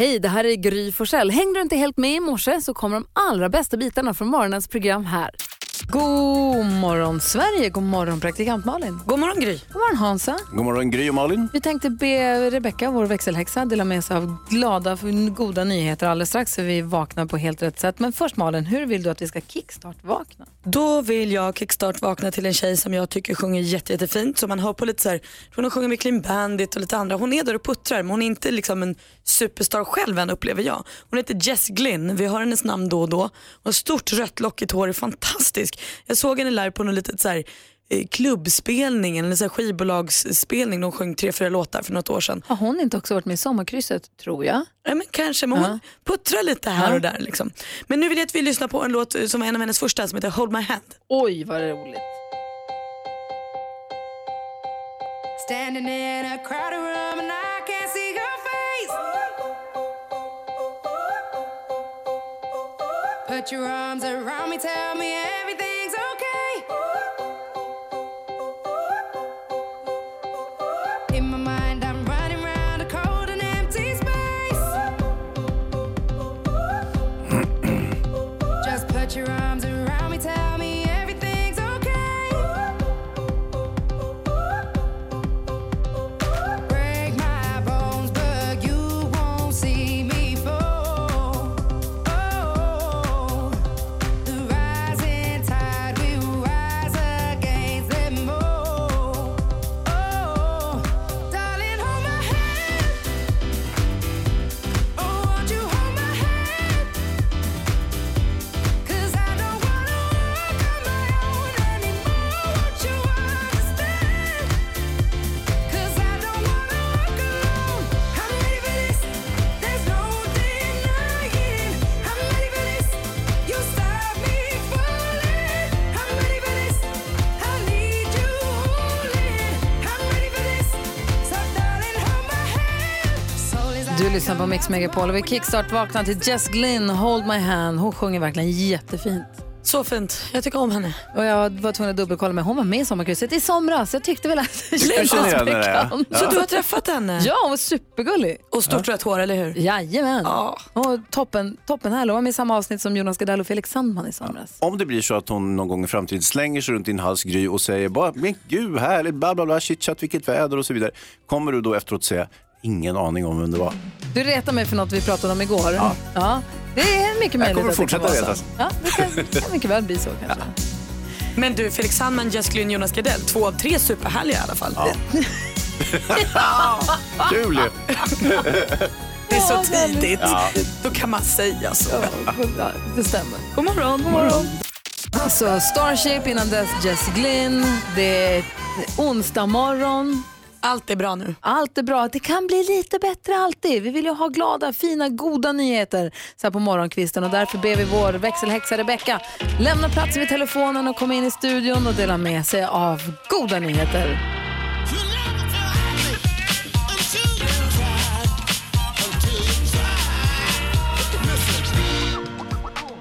Hej, det här är Gry Forssell. Hängde du inte helt med i morse så kommer de allra bästa bitarna från morgonens program här. God morgon Sverige, god morgon praktikant Malin. God morgon Gry. God morgon Hansa. God morgon Gry och Malin. Vi tänkte be Rebecka, vår växelhäxa, dela med sig av glada, goda nyheter alldeles strax så vi vaknar på helt rätt sätt. Men först Malin, hur vill du att vi ska kickstart-vakna? Då vill jag kickstart-vakna till en tjej som jag tycker sjunger jätte, jättefint. Som man hör på lite så här, hon sjunger med Clean Bandit och lite andra. Hon är där och puttrar men hon är inte liksom en superstar själv än upplever jag. Hon heter Jess Glynn, vi hör hennes namn då och då. Hon har stort rött lockigt hår, är fantastisk. Jag såg henne live på något litet så här, klubbspelning, en så här skivbolagsspelning. De sjöng tre, fyra låtar för något år sedan. Har hon inte också varit med i Sommarkrysset, tror jag? Ja, men kanske, men hon puttrar lite här och där. Liksom. Men nu vill jag att vi lyssnar på en låt som är en av hennes första som heter Hold My Hand. Oj, vad roligt. Standing in a crowded room and I can't see your face. Put your arms around me, tell me lyssnar på Mix Megapol och vi kickstart vaknar till Jess Glynn, Hold My Hand. Hon sjunger verkligen jättefint. Så fint, jag tycker om henne. Och jag var tvungen att dubbelkolla med hon var med i Sommarkrysset i somras. Jag tyckte väl att det kändes henne, ja. bekant. Så du har träffat henne? Ja, hon var supergullig. Och stort rött hår, eller hur? Jajamän. Ja. Och toppen, toppen härlig. Hon var med i samma avsnitt som Jonas Gardell och Felix Sandman i somras. Om det blir så att hon någon gång i framtiden slänger sig runt din hals Gry och säger bara men gud härligt, bla bla bla, chit chat, vilket väder och så vidare. Kommer du då efteråt säga ingen aning om vem det var? Du retar mig för något vi pratade om igår. Ja. det är mycket möjligt kommer att det kan fortsätta vara så. retas. Ja, det kan, det kan mycket väl bli så kanske. Men du, Felix Sandman, Jess Glynn, Jonas Gardell, två av tre superhärliga i alla fall. Kul ju! Det är så tidigt. Då kan man säga så. Ja, det stämmer. God morgon. God morgon. Alltså, Starship innan dess Jess Glynn. Det är onsdag morgon. Allt är bra nu. Allt är bra. Det kan bli lite bättre alltid. Vi vill ju ha glada, fina, goda nyheter så här på morgonkvisten och därför ber vi vår växelhäxa Rebecka lämna platsen vid telefonen och komma in i studion och dela med sig av goda nyheter.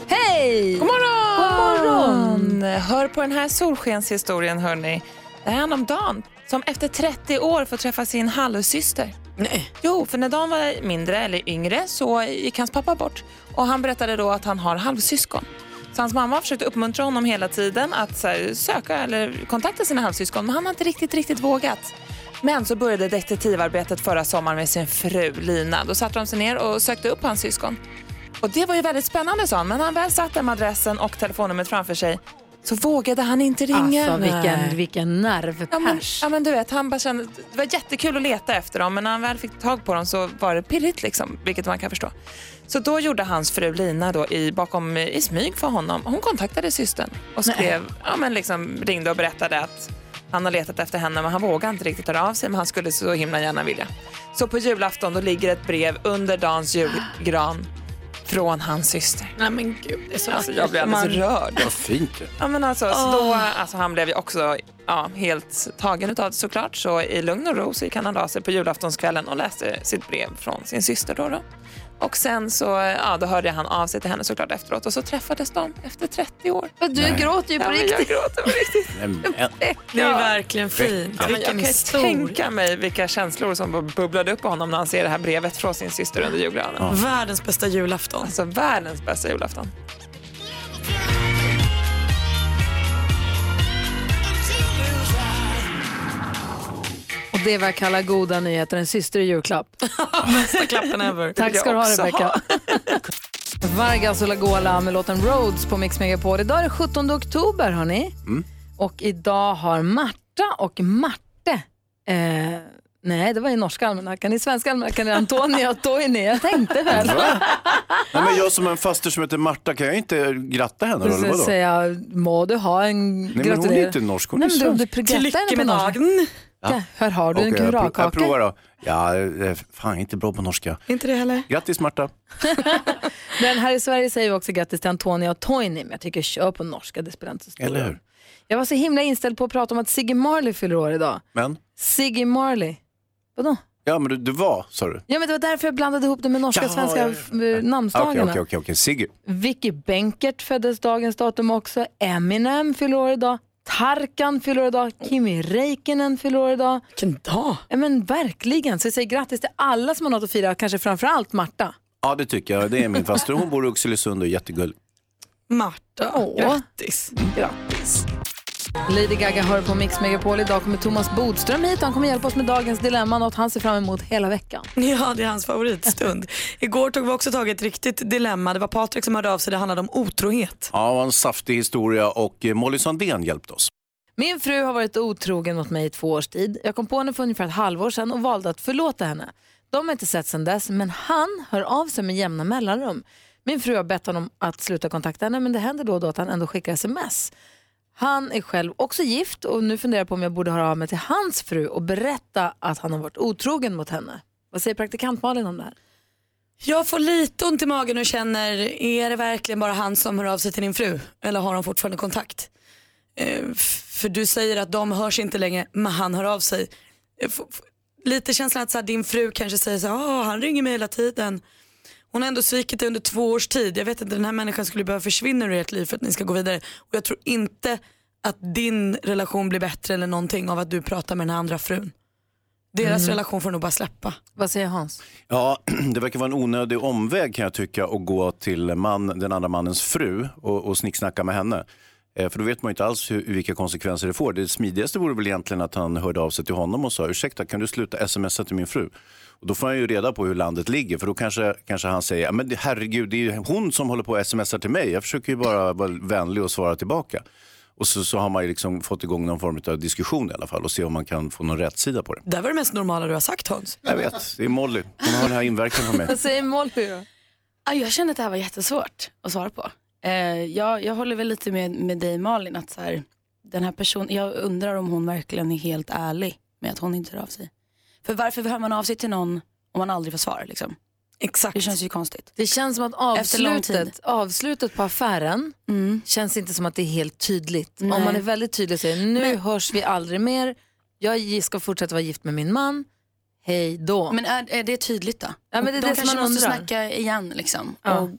Hej! God morgon! God morgon! Hör på den här solskenshistorien hörni. Det här är om Dan som efter 30 år får träffa sin halvsyster. Nej. Jo, för när Dan var mindre eller yngre så gick hans pappa bort och han berättade då att han har halvsyskon. Så hans mamma försökte uppmuntra honom hela tiden att här, söka eller kontakta sina halvsyskon men han har inte riktigt, riktigt vågat. Men så började detektivarbetet förra sommaren med sin fru Lina. Då satte de sig ner och sökte upp hans syskon. Och det var ju väldigt spännande sa han, men när han väl satte med adressen och telefonnumret framför sig så vågade han inte ringa. Alltså vilken, Nej. vilken nervpärs. Ja men, ja men du vet, han bara kände, det var jättekul att leta efter dem men när han väl fick tag på dem så var det pirrigt liksom, vilket man kan förstå. Så då gjorde hans fru Lina då i, bakom, i smyg för honom, hon kontaktade systern och skrev, ja men liksom ringde och berättade att han har letat efter henne men han vågar inte riktigt höra av sig men han skulle så himla gärna vilja. Så på julafton då ligger ett brev under Dans julgran från hans syster. Nej men gud, det är så Alltså, jag blev alldeles Man- rörd. Vad fint. Ja, men alltså, så då, alltså, han blev ju också ja, helt tagen utav det såklart. Så i lugn och ro så gick han och la sig på julaftonskvällen och läste sitt brev från sin syster. Då då. Och sen så ja, då hörde han av sig till henne såklart efteråt och så träffades de efter 30 år. Du gråter ju på Ja, men jag riktigt. gråter på riktigt. Det är verkligen fint. Ja, jag kan historia. tänka mig vilka känslor som bubblade upp på honom när han ser det här brevet från sin syster under julgranen. Världens bästa julafton. Alltså världens bästa julafton. Och det är vad jag kallar goda nyheter, en syster i julklapp. Bästa klappen ever. Tack ska du ha också Rebecca. Vargas och Lagola med låten Roads på Mix Megapol. Idag är det 17 oktober hörni. Och idag har Marta och Marte, eh, nej det var i norska almanackan, i svenska almanackan är Antonia och Toini. Jag tänkte väl. Nej, men jag som har en faster som heter Marta, kan jag inte gratta henne? Jag Eller vadå? säga, må du ha en Nej, men hon är inte norsk, hon är Nej, du, svensk. du Till lycka med norska. dagen. Ja. Här har du en Okej, jag, provar då. Ja, eh, fan inte bra på norska. Inte det heller. Grattis Marta. Men här i Sverige säger vi också grattis till Antonia och Toini, men jag tycker kör på norska, det spelar inte så stor Eller hur? Jag var så himla inställd på att prata om att Siggy Marley fyller år idag. Men, Siggy Marley. Vadå? ja men du, du var, sa du? Ja men det var därför jag blandade ihop det med norska Jaha, svenska ja, f- ja, ja. namnsdagarna. Okej, okej, okej. Sigge. Vicky Benkert föddes dagens datum också. Eminem fyller år idag. Tarkan fyller idag. Kimi Räikkönen fyller idag. Vilken dag. Ja men verkligen. Så jag säger grattis till alla som har något att fira, kanske framförallt Marta. Ja, det tycker jag. Det är min faster. Hon bor i Oxelösund och är jättegullig. Marta, Åh. grattis. Grattis. Lady Gaga hör på Mix Megapol. Idag kommer Thomas Bodström hit. Han kommer hjälpa oss med dagens dilemma, något han ser fram emot hela veckan. Ja, det är hans favoritstund. Igår tog vi också tag i ett riktigt dilemma. Det var Patrik som hörde av sig. Det handlade om otrohet. Ja, det var en saftig historia och eh, Molly Sandén hjälpte oss. Min fru har varit otrogen mot mig i två års tid. Jag kom på henne för ungefär ett halvår sedan och valde att förlåta henne. De har inte sett sedan dess, men han hör av sig med jämna mellanrum. Min fru har bett honom att sluta kontakta henne, men det händer då och då att han ändå skickar sms. Han är själv också gift och nu funderar jag på om jag borde höra av mig till hans fru och berätta att han har varit otrogen mot henne. Vad säger praktikant Malin om det här? Jag får lite ont i magen och känner, är det verkligen bara han som hör av sig till din fru? Eller har de fortfarande kontakt? Eh, för du säger att de hörs inte längre, men han hör av sig. Eh, lite känslan att så här, din fru kanske säger så här, ah, han ringer mig hela tiden. Hon har ändå svikit dig under två års tid. Jag vet inte, den här människan skulle behöva försvinna ur ert liv för att ni ska gå vidare. Och jag tror inte att din relation blir bättre eller någonting av att du pratar med den här andra frun. Deras relation får nog bara släppa. Vad säger Hans? Ja, det verkar vara en onödig omväg kan jag tycka att gå till man, den andra mannens fru och, och snicksnacka med henne. Eh, För då vet man inte alls hur, vilka konsekvenser det får. Det smidigaste vore väl egentligen att han hörde av sig till honom och sa ursäkta kan du sluta smsa till min fru? Och då får han ju reda på hur landet ligger för då kanske, kanske han säger "Ja, men herregud det är ju hon som håller på och smsar till mig. Jag försöker ju bara vara vänlig och svara tillbaka. Och så, så har man ju liksom fått igång någon form av diskussion i alla fall och se om man kan få någon rättsida på det. Det här var det mest normala du har sagt Hans. Jag vet, det är Molly. Hon har den här inverkan på mig. Vad säger Molly då? Ja, jag känner att det här var jättesvårt att svara på. Eh, jag, jag håller väl lite med, med dig Malin att så här, den här personen, jag undrar om hon verkligen är helt ärlig med att hon inte hör av sig. För varför hör man av sig till någon om man aldrig får svar liksom? Exakt. Det känns ju konstigt. Det känns som att avslutet, avslutet på affären Mm. känns inte som att det är helt tydligt. Nej. Om man är väldigt tydlig och säger nu Men- hörs vi aldrig mer, jag ska fortsätta vara gift med min man, hej då. Men är, är det tydligt då? Ja, men det är De det kanske man måste undrar. snacka igen liksom. Ja.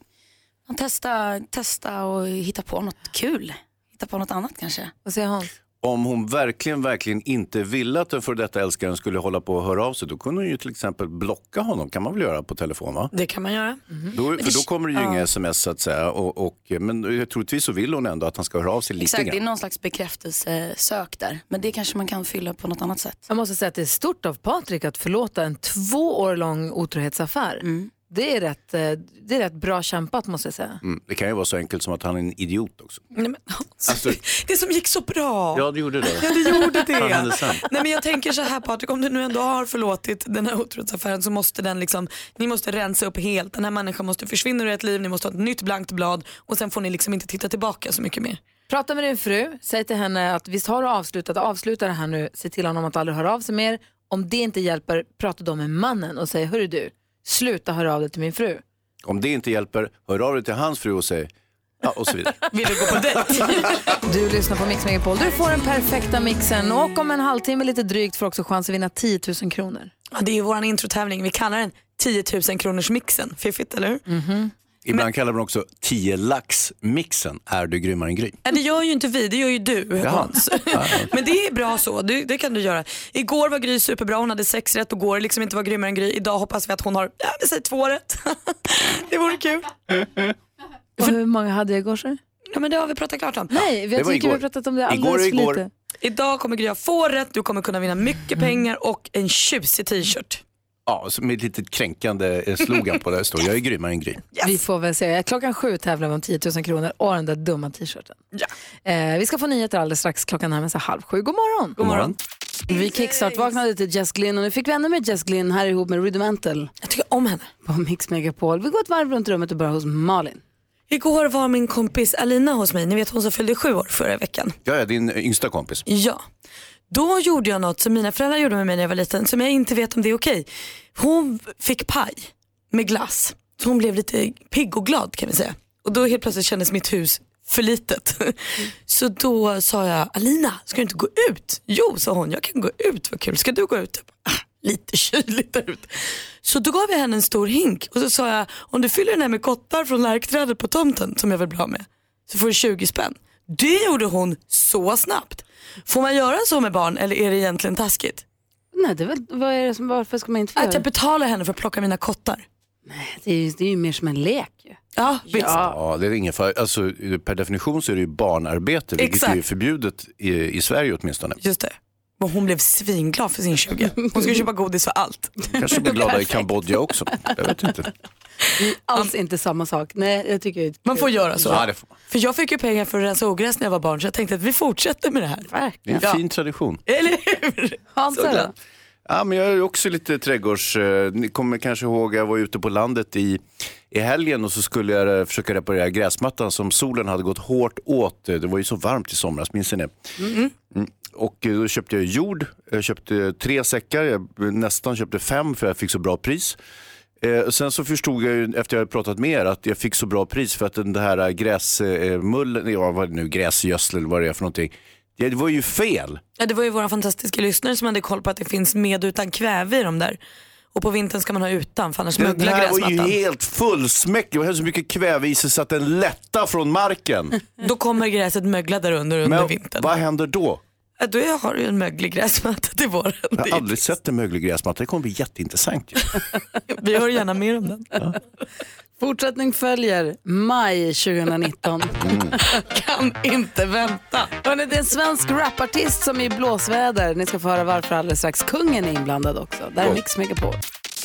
Och testa, testa och hitta på något kul. Hitta på något annat kanske. Vad säger Hans? Om hon verkligen, verkligen inte ville att den för detta älskaren skulle hålla på och höra av sig, då kunde hon ju till exempel blocka honom, kan man väl göra på telefon va? Det kan man göra. Då, för då kommer det ju inga sms så att säga. Och, och, men troligtvis så vill hon ändå att han ska höra av sig lite Exakt, det är grann. någon slags bekräftelsesök där. Men det kanske man kan fylla på något annat sätt. Jag måste säga att det är stort av Patrik att förlåta en två år lång otrohetsaffär. Mm. Det, är rätt, eh, det är rätt bra kämpat måste jag säga. Mm, det kan ju vara så enkelt som att han är en idiot också. Nej, men, Alltså- det som gick så bra. Ja, det gjorde det. Ja, det gjorde det. Nej, men jag tänker så här Patrik, om du nu ändå har förlåtit den här otrohetsaffären så måste den liksom, ni måste rensa upp helt. Den här människan måste försvinna ur ert liv, ni måste ha ett nytt blankt blad och sen får ni liksom inte titta tillbaka så mycket mer. Prata med din fru, säg till henne att visst har du avslutat, avsluta det här nu, se till honom att aldrig höra av sig mer. Om det inte hjälper, prata då med mannen och säg, hörru du, sluta höra av dig till min fru. Om det inte hjälper, hör av dig till hans fru och säg Ja, och så vidare. Vill du gå på dejt? Du lyssnar på Mix Megapol. Du får den perfekta mixen och om en halvtimme lite drygt får också chans att vinna 10 000 kronor. Ja, det är ju vår introtävling. Vi kallar den 10 000 kronors mixen. Fiffigt eller hur? Ibland kallar man också 10 lax-mixen. Är du grymmare än Gry? Ja, det gör ju inte vi, det gör ju du Jaha. Hans. Men det är bra så, det, det kan du göra. Igår var Gry superbra, hon hade sex rätt och går liksom inte vara grymmare än Gry. Idag hoppas vi att hon har, ja vi säger två rätt. det vore kul. Och hur många hade jag igår? så? Ja men det har vi pratat klart om. Nej, var tycker vi har igår. pratat om det Igår alldeles och för igår. lite. Idag kommer Gry ha få rätt, du kommer kunna vinna mycket pengar och en tjusig t-shirt. Ja, med ett litet kränkande eh, slogan på det står jag är grymmare än Gry. Vi får väl se. Klockan sju tävlar vi om 10 000 kronor och den där dumma t-shirten. Ja. Eh, vi ska få nyheter alldeles strax. Klockan närmar sig halv sju. God morgon! God morgon. Vi kickstart-vaknade till Jess Glynn och nu fick vi ännu mer Jess Glynn här ihop med Rudimental Jag tycker om henne. på Mix Megapol. Vi går ett varv runt rummet och börjar hos Malin. Igår var min kompis Alina hos mig, ni vet hon som fyllde sju år förra veckan. Jag är din yngsta kompis. Ja. Då gjorde jag något som mina föräldrar gjorde med mig när jag var liten som jag inte vet om det är okej. Hon fick paj med glass. Så hon blev lite pigg och glad kan vi säga. Och då helt plötsligt kändes mitt hus för litet. Så då sa jag, Alina ska du inte gå ut? Jo sa hon, jag kan gå ut, vad kul. Ska du gå ut? Bara, "Ah, lite kyligt där ute. Så då gav jag henne en stor hink och så sa jag, om du fyller den här med kottar från lärkträdet på tomten som jag vill bli av med så får du 20 spänn. Det gjorde hon så snabbt. Får man göra så med barn eller är det egentligen taskigt? Nej, det är väl, vad är det som, varför ska man inte få Att jag betalar henne för att plocka mina kottar. Det är, ju, det är ju mer som en lek ju. Ja, visst. Ja, det är ingen för, alltså, per definition så är det ju barnarbete, vilket Exakt. är förbjudet i, i Sverige åtminstone. Just det. Men hon blev svinglad för sin 20. Hon skulle köpa godis för allt. Kanske blir glada i Kambodja också. Jag vet inte. Alls inte samma sak. Nej, jag tycker det Man får göra så. Ja, det får man. För jag fick ju pengar för att rensa ogräs när jag var barn så jag tänkte att vi fortsätter med det här. Det är en Ja. fin tradition. Eller hur? Hansa Så då? glad. Ja, men jag är också lite trädgårds... eh, Ni kommer kanske ihåg, jag var ute på landet i, i helgen och så skulle jag eh, försöka reparera gräsmattan som solen hade gått hårt åt. Det var ju så varmt i somras, minns ni det? Mm. Och eh, då köpte jag jord, jag köpte tre säckar, jag nästan köpte fem för jag fick så bra pris. Eh, sen så förstod jag ju efter jag hade pratat med er att jag fick så bra pris för att den här gräsmullen, ja vad nu, gräsgödsel eller vad det är för någonting. Det, det var ju fel. Ja, det var ju våra fantastiska lyssnare som hade koll på att det finns med utan kväve i dem där. Och på vintern ska man ha utan för annars Den möglar här var ju gräsmattan. helt fullsmäckig. Det var så mycket kväve i sig så att den lättade från marken. Då kommer gräset mögla där under under Men vintern. vad händer då? Ja, då har du en möglig gräsmatta till våren. Jag har aldrig sett en möglig gräsmatta. Det kommer bli jätteintressant. Ju. Vi hör gärna mer om den. Fortsättning följer maj 2019. Kan inte vänta. Hörrni, det är en svensk rapartist som är i blåsväder. Ni ska få höra varför alldeles strax. Kungen är inblandad också. Där är Mix Megapol.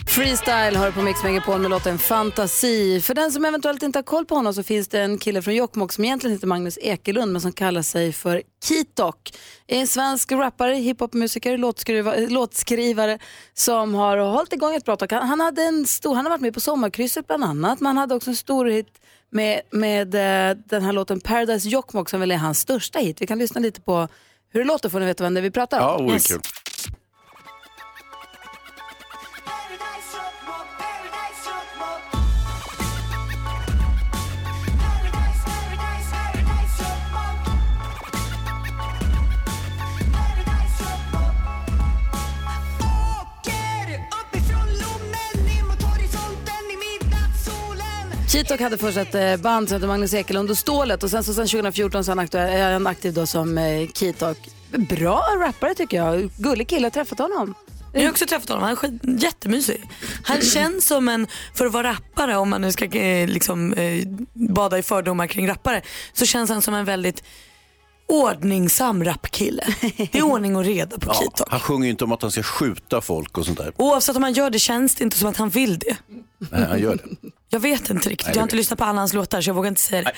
Freestyle hör på Mix Megapol med låten Fantasi. För den som eventuellt inte har koll på honom så finns det en kille från Jokkmokk som egentligen heter Magnus Ekelund men som kallar sig för Kitok. En svensk rappare, hiphopmusiker, låtskrivare, låtskrivare som har hållit igång ett bra tag. Han, hade en stor, han har varit med på Sommarkrysset bland annat men han hade också en stor hit med, med eh, den här låten Paradise Jokkmokk som väl är hans största hit. Vi kan lyssna lite på hur det låter får ni veta vem det är vi pratar om. Ja, vore Yes. Kitok hade först ett eh, band som hette Magnus Ekelund och Stålet och sen så sen 2014 så är han, aktiv då som eh, Kitok. Bra rappare tycker jag. Gullig kille, jag har träffat honom. Jag har också träffat honom, han är skit, jättemysig. Han känns som en, för att vara rappare, om man nu ska eh, liksom, eh, bada i fördomar kring rappare, så känns han som en väldigt ordningsam rappkille. Det är ordning och reda på Ja, Kitok. han sjunger ju inte om att han ska skjuta folk och sånt där. Oavsett om han gör det känns det inte som att han vill det. Nej, han gör det. Jag vet inte riktigt, Nej, jag har inte lyssnat på alla hans låtar så jag vågar inte säga det.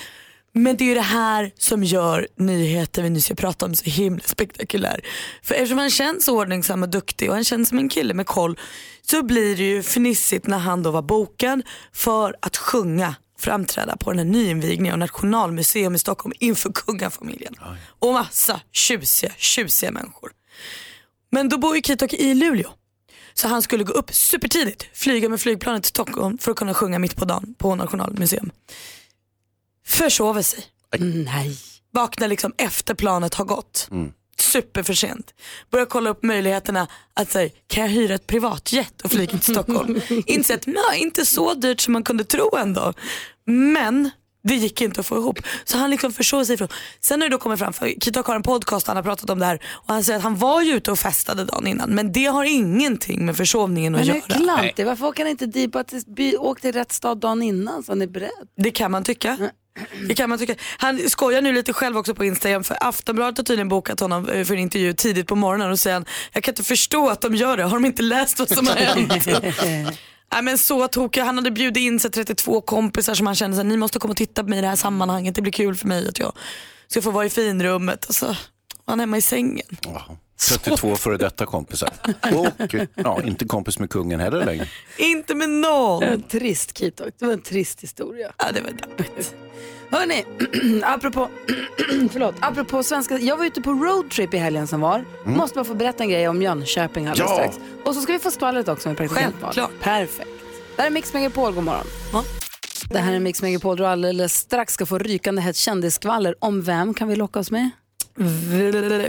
Men det är ju det här som gör nyheter vi nu ska prata om så himla spektakulär. För eftersom han känns ordningsam och duktig och han känns som en kille med koll så blir det ju fnissigt när han då var bokad för att sjunga framträda på den här nyinvigningen av Nationalmuseum i Stockholm inför kungafamiljen. Och massa tjusiga, tjusiga människor. Men då bor ju Kitok i Luleå. Så han skulle gå upp supertidigt, flyga med flygplanet till Stockholm för att kunna sjunga mitt på dagen på Nationalmuseum. försover sig. Nej. Vaknar liksom efter planet har gått. Mm. Super för sent. Börjar kolla upp möjligheterna att säga, kan jag hyra ett privatjet och flyga till Stockholm? Inser att nej, inte så dyrt som man kunde tro ändå. Men det gick inte att få ihop. Så han liksom försov sig ifrån. Sen har det då kommit fram, för Kitok har en podcast han har pratat om det här och han säger att han var ju ute och festade dagen innan men det har ingenting med försovningen att Men göra. det är klantigt. Varför åker han inte dit? Bara till, åk till rätt stad dagen innan så han är beredd. Det kan man tycka. Det kan man tycka. Han skojar nu lite själv också på Instagram för Aftonbladet har tydligen bokat honom eh, för en intervju tidigt på morgonen och säger han, jag kan inte förstå att de gör det, har de inte läst vad som har hänt? Nej, men så tokig. Han hade bjudit in sig 32 kompisar som han kände att ni måste komma och titta på mig i det här sammanhanget, det blir kul för mig att jag ska få vara i finrummet. Och så var han hemma i sängen. Ja, 32 före detta kompisar. Och ja, inte kompis med kungen heller längre. Inte med någon. En trist Kitok. Det var en trist historia. Ja, det var deppigt. Hörni, apropå, förlåt, apropå svenska, jag var ute på roadtrip i helgen som var. Måste bara få berätta en grej om Jönköping alldeles Ja. strax. Och så ska vi få skvallret också med praktikant. Självklart. Perfekt. Det här är Mix Megapol, god morgon. Ja. Det här är Mix Megapol, du alldeles strax ska få rykande hett kändisskvaller. Om vem kan vi locka oss med?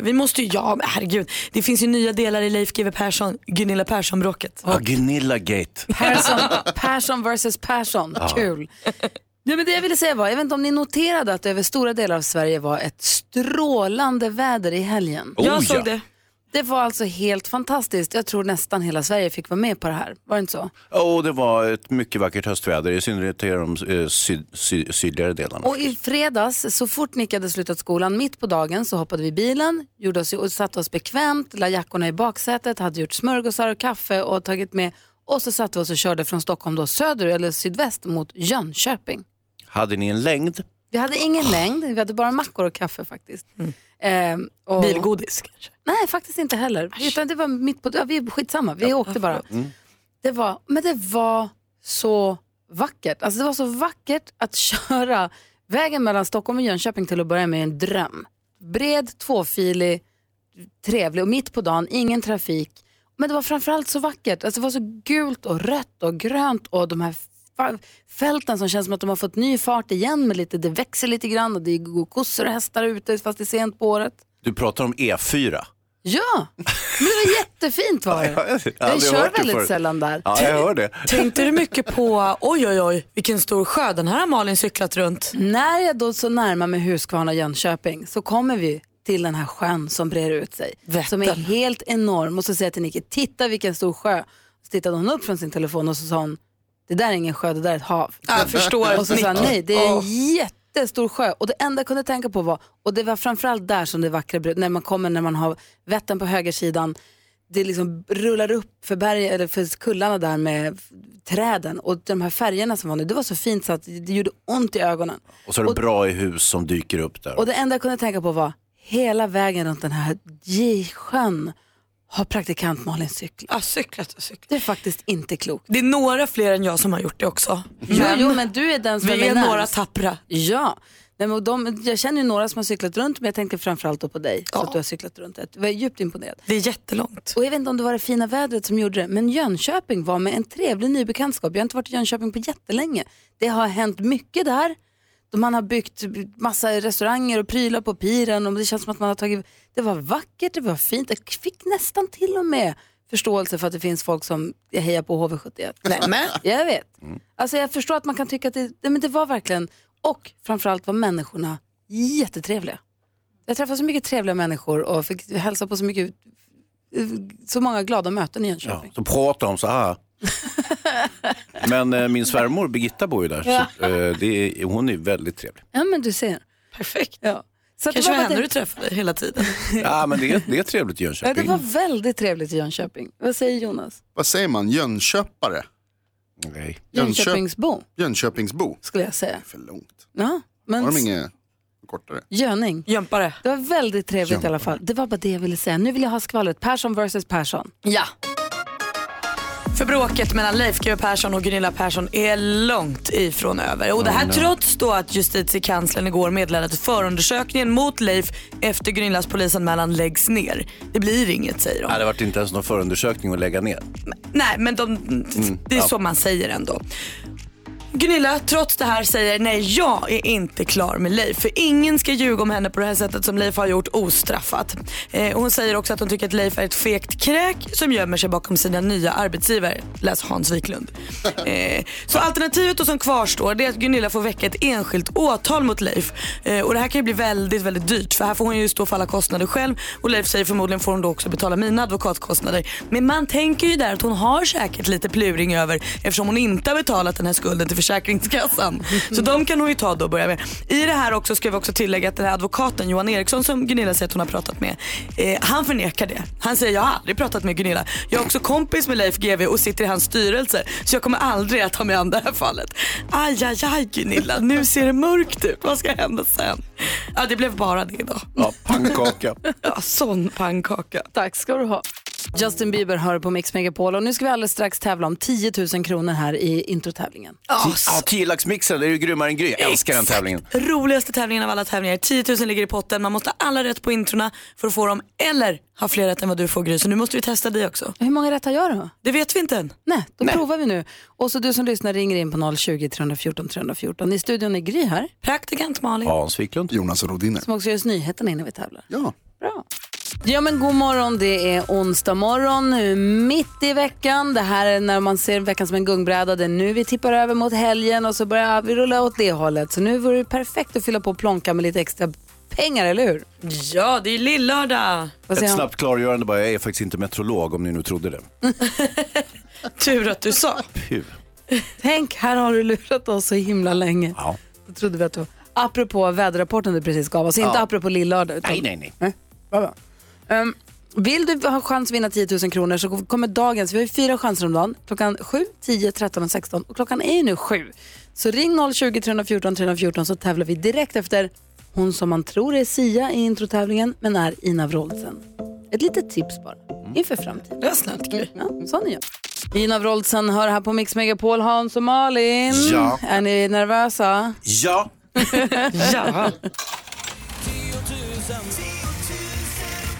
Vi måste ju, ja men herregud. Det finns ju nya delar i Leif GW Persson, Gunilla Persson-bråket. Ja, Gunilla Gate. Persson, Persson versus Persson. Kul. Ja, men det jag ville säga var, jag vet inte om ni noterade att över stora delar av Sverige var ett strålande väder i helgen. Oh, jag såg ja. det. Det var alltså helt fantastiskt. Jag tror nästan hela Sverige fick vara med på det här. Var det inte så? Och det var ett mycket vackert höstväder, i synnerhet i de eh, syd, syd, sydligare delarna. Och i fredags, så fort Nick hade slutat skolan, mitt på dagen, så hoppade vi i bilen, gjorde oss, och satte oss bekvämt, la jackorna i baksätet, hade gjort smörgåsar och kaffe och tagit med och så satte vi oss och körde från Stockholm då söder eller sydväst mot Jönköping. Hade ni en längd? Vi hade ingen längd, vi hade bara mackor och kaffe faktiskt. Ehm, och, Bilgodis kanske. Nej, faktiskt inte heller. Utan det var mitt på, ja, vi, skitsamma, vi åkte bara. Det var, men det var så vackert. Alltså det var så vackert att köra vägen mellan Stockholm och Jönköping till att börja med en dröm. Bred, tvåfilig, trevlig och mitt på dagen, ingen trafik. Men det var framförallt så vackert. Alltså det var så gult och rött och grönt och de här fälten som känns som att de har fått ny fart igen med lite, det växer lite grann och det går kossor och hästar ute fast det är sent på året. Du pratar om E E4. Ja, men det var jättefint var det. jag Jag aldrig kör väldigt förut. sällan där. Ja, jag hör det. Tänkte du mycket på, oj oj oj, vilken stor sjö, den här har Malin cyklat runt. När jag då så närmar mig Huskvarna Jönköping så kommer vi till den här sjön som breder ut sig. Vättern. Som är helt enorm. Och så säger jag till Nicky, titta vilken stor sjö. Så tittade hon upp från sin telefon och så sa hon, det där är ingen sjö, det där är ett hav. Jag förstår. Och så sa han, nej det är en jättestor sjö. Och det enda jag kunde tänka på var, och det var framförallt där som det vackra bröd, när man kommer när man har Vättern på högersidan, det liksom rullar upp för, berg, eller för kullarna där med träden och de här färgerna som var nu, det var så fint så att det gjorde ont i ögonen. Och så är det bra i hus som dyker upp där. Och det enda jag kunde tänka på var, hela vägen runt den här J-sjön har praktikant Malin cyklat. Ja, cyklat och cyklat. Det är faktiskt inte klokt. Det är några fler än jag som har gjort det också. Jo, jo, men du är den som vi är är några tappra. Ja, Nej, men de, jag känner ju några som har cyklat runt men jag tänker framförallt då på dig. Så Ja. att du har cyklat runt. Jag var djupt imponerad. Det är jättelångt. Och jag vet inte om det var det fina vädret som gjorde det, men Jönköping var med en trevlig ny bekantskap. Jag har inte varit i Jönköping på jättelänge. Det har hänt mycket där. Man har byggt massa restauranger och prylar på piren och det känns som att man har tagit... Det var vackert, det var fint. Jag fick nästan till och med förståelse för att det finns folk som hejar på HV71. Nej, men. Jag vet. Alltså jag förstår att man kan tycka att det, nej, men det var verkligen, och framförallt var människorna jättetrevliga. Jag träffade så mycket trevliga människor och fick hälsa på så mycket, så många glada möten i Ja, Jönköping. så pratar de så här. Men eh, min svärmor Birgitta bor ju där. Så, eh, det är, hon är väldigt trevlig. Ja, men du ser. Perfekt. Ja. Så Kanske det, var henne det, du träffade hela tiden. Ja, men det är, det är trevligt i ja, Jönköping. det var väldigt trevligt i Jönköping. Vad säger Jonas? Vad säger man? Jönköpare? Nej. Jönköp- Jönköpingsbo Jönköpingsbo? skulle jag säga. För långt. Ja, men Har de inget kortare? Jöning. Jömpare. Det var väldigt trevligt i alla fall. Det var bara det jag ville säga. Nu vill jag ha skvallret. Persson versus Persson. Ja. För bråket mellan Leif GW Persson och Gunilla Persson är långt ifrån över. Och det här trots då att justitiekanslern igår meddelade att förundersökningen mot Leif efter Gunillas polisanmälan läggs ner. Det blir inget säger de. Ja, det varit inte ens någon förundersökning att lägga ner. Nej men de, det är så man säger ändå. Gunilla, trots det här säger nej, jag är inte klar med Leif. För ingen ska ljuga om henne på det här sättet som Leif har gjort ostraffat. Eh, hon säger också att hon tycker att Leif är ett fegt kräk som gömmer sig bakom sina nya arbetsgivare. Läs Hans Wiklund. Eh, så alternativet då som kvarstår det är att Gunilla får väcka ett enskilt åtal mot Leif. Eh, och det här kan ju bli väldigt, väldigt dyrt för här får hon ju stå för alla kostnader själv och Leif säger förmodligen får hon då också betala mina advokatkostnader. Men man tänker ju där att hon har säkert lite pluring över eftersom hon inte har betalat den här skulden till Försäkringskassan. Så de kan hon ju ta då och börja med. I det här också ska vi också tillägga att den här advokaten Johan Eriksson som Gunilla säger att hon har pratat med, eh, han förnekar det. Han säger jag har aldrig pratat med Gunilla. Jag är också kompis med Leif GW och sitter i hans styrelse så jag kommer aldrig att ta mig an det här fallet. Aj, aj, aj Gunilla, nu ser det mörkt ut. Vad ska hända sen? Ja, det blev bara det då. Ja, pannkaka. Ja, sån pannkaka. Tack ska du ha. Justin Bieber hör på Mix Megapol och nu ska vi alldeles strax tävla om 10 000 kronor här i introtävlingen. Ja, Ja, tiolaxmixen, det är ju grymmare än Gry. Jag älskar den tävlingen. Roligaste tävlingen av alla tävlingar. 10 000 ligger i potten. Man måste ha alla rätt på introna för att få dem. Eller ha fler rätt än vad du får Gry. Så nu måste vi testa dig också. Hur många rätt har jag då? Det vet vi inte än. Nej, då provar vi nu. Och så du som lyssnar ringer in på 020 314 314. I studion är Gry här, Praktikant Malin. Hans Wiklund. Jonas Rodiner. som också gör oss nyheterna innan vi tävlar. Ja. Bra. Ja men god morgon, det är onsdag morgon, nu mitt i veckan. Det här är när man ser veckan som en gungbräda. Det är nu vi tippar över mot helgen och så börjar vi rulla åt det hållet. Så nu vore det perfekt att fylla på plånka med lite extra pengar, eller hur? Ja, det är lillördag. Ett snabbt klargörande bara, jag är faktiskt inte meteorolog om ni nu trodde det. Tur att du sa. Puh. Tänk, här har du lurat oss så himla länge. Ja. Då trodde vi att du... Apropå väderrapporten du precis gav oss, inte Ja. apropå lillördag. Utan... Nej, nej, nej. Nej, bra, bra. Ehm, vill du ha chans att vinna 10 000 kronor så kommer dagens, vi har ju fyra chanser om dagen, klockan 7, 10, 13 och 16 och klockan är ju nu 7. Så ring 020 314 314 så tävlar vi direkt efter hon som man tror är Sia i introtävlingen men är Ina Wroldsen. Ett litet tips bara inför framtiden. Det var snällt Gry. Ja, sån är jag. Ina Wroldsen hör här på Mix Megapol, Hans och Malin. Ja. Är ni nervösa? Ja, Ja.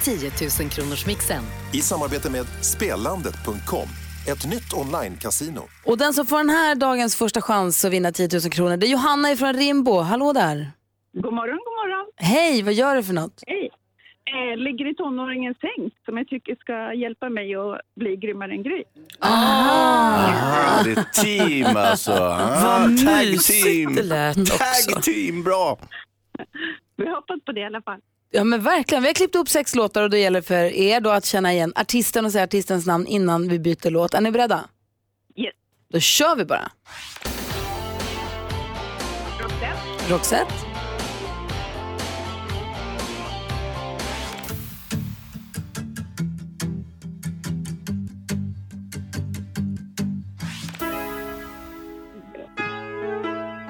10 000 kronors mixen. I samarbete med Spelandet.com, ett nytt online-casino. Och den som får den här dagens första chans att vinna 10 000 kronor, det är Johanna från Rimbo. Hallå där. God morgon, god morgon. Hej, vad gör du för något? Hej. Eh, ligger i tonåringens säng som jag tycker ska hjälpa mig att bli grymmare än Gry. ah, det är team alltså. Ah, Vad tag team. det lät också. Tag team, bra. Vi hoppas på det i alla fall. Ja men verkligen, vi har klippt upp sex låtar och det gäller för er då att känna igen artisten och säga artistens namn innan vi byter låt. Är ni beredda? Yes. Då kör vi bara. Roxette, Roxette,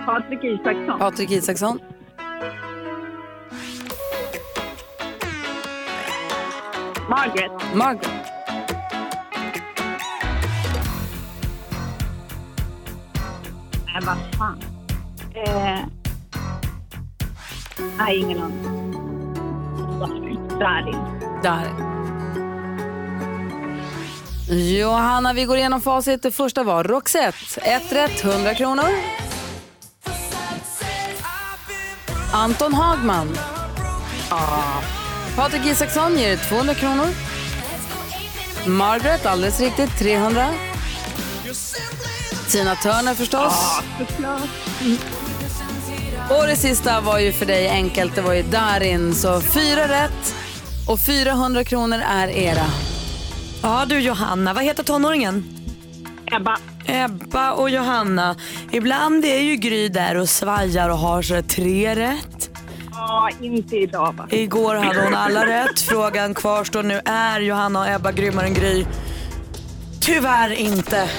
Patrik Isaksson, Patrik Isaksson, Margaret, Margaret, Nej, vad fan. Eh, nej, ingen aning. Darin. där. Johanna, vi går igenom facit. Det första var Roxette. Ett rätt, 100 kronor. Anton Hagman. Patrik Isaksson ger 200 kronor. Margaret, alldeles riktigt, 300. Tina Turner förstås. Och det sista var ju för dig enkelt, det var ju Darin. Så fyra rätt och 400 kronor är era. Ja du Johanna, vad heter tonåringen? Ebba. Ebba och Johanna. Ibland är ju Gry där och svajar och har så tre rätt. Ja, inte idag va. Igår hade hon alla rätt. Frågan kvarstår nu. Är Johanna och Ebba grymmare än Gry? Tyvärr inte.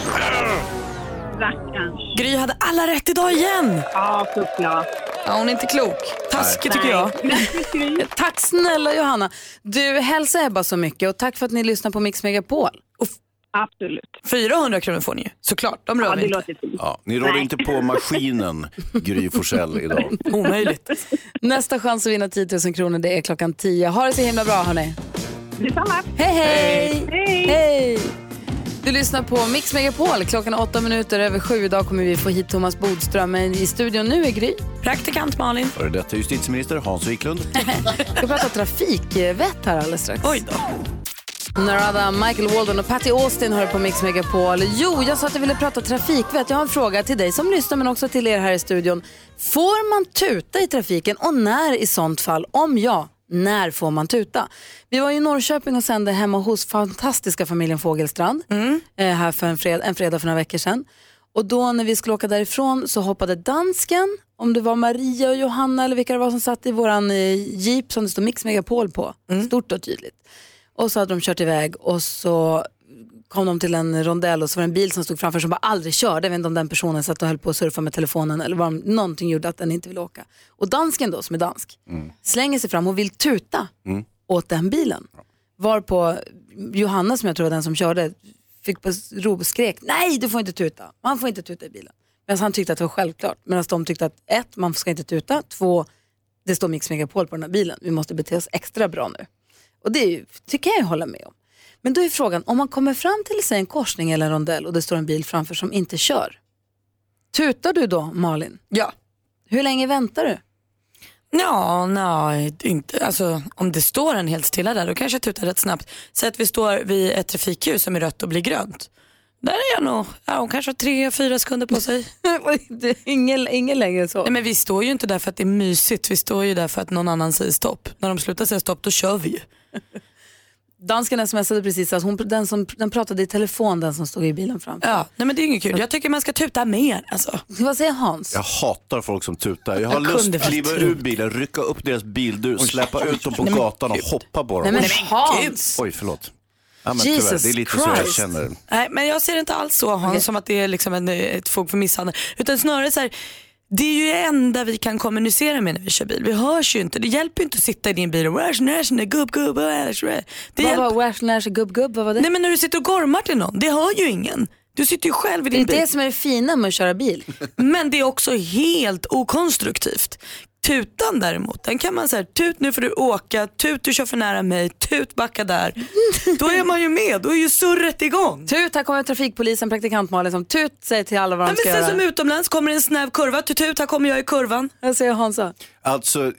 Rackarns. Gry hade alla rätt idag igen. Ja, såklart. Ja, hon är inte klok. Taskig tycker jag. Tack snälla Johanna. Du, hälsa Ebba så mycket och tack för att ni lyssnar på Mix Megapol. Absolut. 400 kronor får ni ju. Såklart, de rör Ja, vi det inte. låter fint. Ja, ni råder inte på maskinen Gry Forssell idag. Omöjligt. Nästa chans att vinna 10 000 kronor det är klockan 10. Ha det så himla bra hörni. Detsamma. Hej hej! Hej. hej. Du lyssnar på Mix Megapol. Klockan är åtta minuter över sju. Idag kommer vi få hit Thomas Bodström. Men i studion nu är Gry. Praktikant Malin. Före detta justitieminister Hans Wiklund. Vi ska prata trafikvett här alldeles strax. Oj då. Narada, Michael Walden och Patty Austin hör på Mix Megapol. Jo, jag sa att jag ville prata trafikvett. Jag har en fråga till dig som lyssnar men också till er här i studion. Får man tuta i trafiken och när i sånt fall? Om ja, när får man tuta? Vi var i Norrköping och sände hemma hos fantastiska familjen Fågelstrand eh, här för en, fred- en fredag för några veckor sedan. Och då när vi skulle åka därifrån så hoppade dansken, om det var Maria och Johanna eller vilka det var som satt i våran eh, jeep som det stod Mix Megapol på, stort och tydligt. Och så hade de kört iväg och så kom de till en rondell och så var det en bil som stod framför som bara aldrig körde. Jag vet inte om den personen satt och höll på att surfa med telefonen eller vad, någonting gjorde att den inte ville åka. Och dansken då, som är dansk, slänger sig fram och vill tuta åt den bilen. Varpå Johanna, som jag tror var den som körde, fick på ro skrek nej du får inte tuta. Man får inte tuta i bilen. Medan han tyckte att det var självklart. Medan de tyckte att ett, man ska inte tuta. Två, det står Mix Megapol på den här bilen. Vi måste bete oss extra bra nu. Och det ju, tycker jag håller med om. Men då är frågan, om man kommer fram till säg, en korsning eller en rondell och det står en bil framför som inte kör. Tutar du då Malin? Ja. Hur länge väntar du? Ja, nej, inte. Alltså, om det står en helt stilla där då kanske jag tutar rätt snabbt. Säg att vi står vid ett trafikljus som är rött och blir grönt. Där är jag nog, ja, hon kanske har tre, fyra sekunder på sig. ingen, ingen längre så. Nej, men vi står ju inte där för att det är mysigt, vi står ju där för att någon annan säger stopp. När de slutar säga stopp då kör vi ju. Dansken smsade precis att hon, den, som, den pratade i telefon, den som stod i bilen framför. Ja, nej men det är inget kul. Jag tycker man ska tuta mer. Alltså. Vad säger Hans? Jag hatar folk som tutar. Jag har Jag lust att kliva ur bilen, rycka upp deras bildörr, släppa ut dem på Nej, gatan och gud. hoppa på dem. Nej men Oj, Hans! Oj, förlåt. Ja, men Jesus tyvärr, det är lite så jag Christ. känner. Nej, men jag ser det inte alls så Hans, som att det är liksom en, ett fog för misshandel. Utan snarare så här, det är ju det enda vi kan kommunicera med när vi kör bil. Vi hörs ju inte. Det hjälper ju inte att sitta i din bil och "Where's Nash, gubb gubb, Nash?" Det Vad var Where's Nash gubb gubb? Vad var det? Nej men när du sitter och gormar till någon, det hör ju ingen. Du sitter ju själv i det din är bil. det som är det fina med att köra bil. Men det är också helt okonstruktivt. Tutan däremot, den kan man säga, tut nu får du åka, tut du kör för nära mig, tut backa där. Då är man ju med, då är ju surret igång. Tut, här kommer trafikpolisen, praktikant Malin som tut säger till alla vad de ska men sen göra. som utomlands kommer en snäv kurva, tut tut, här kommer jag i kurvan. Jag säger Hansa. Alltså,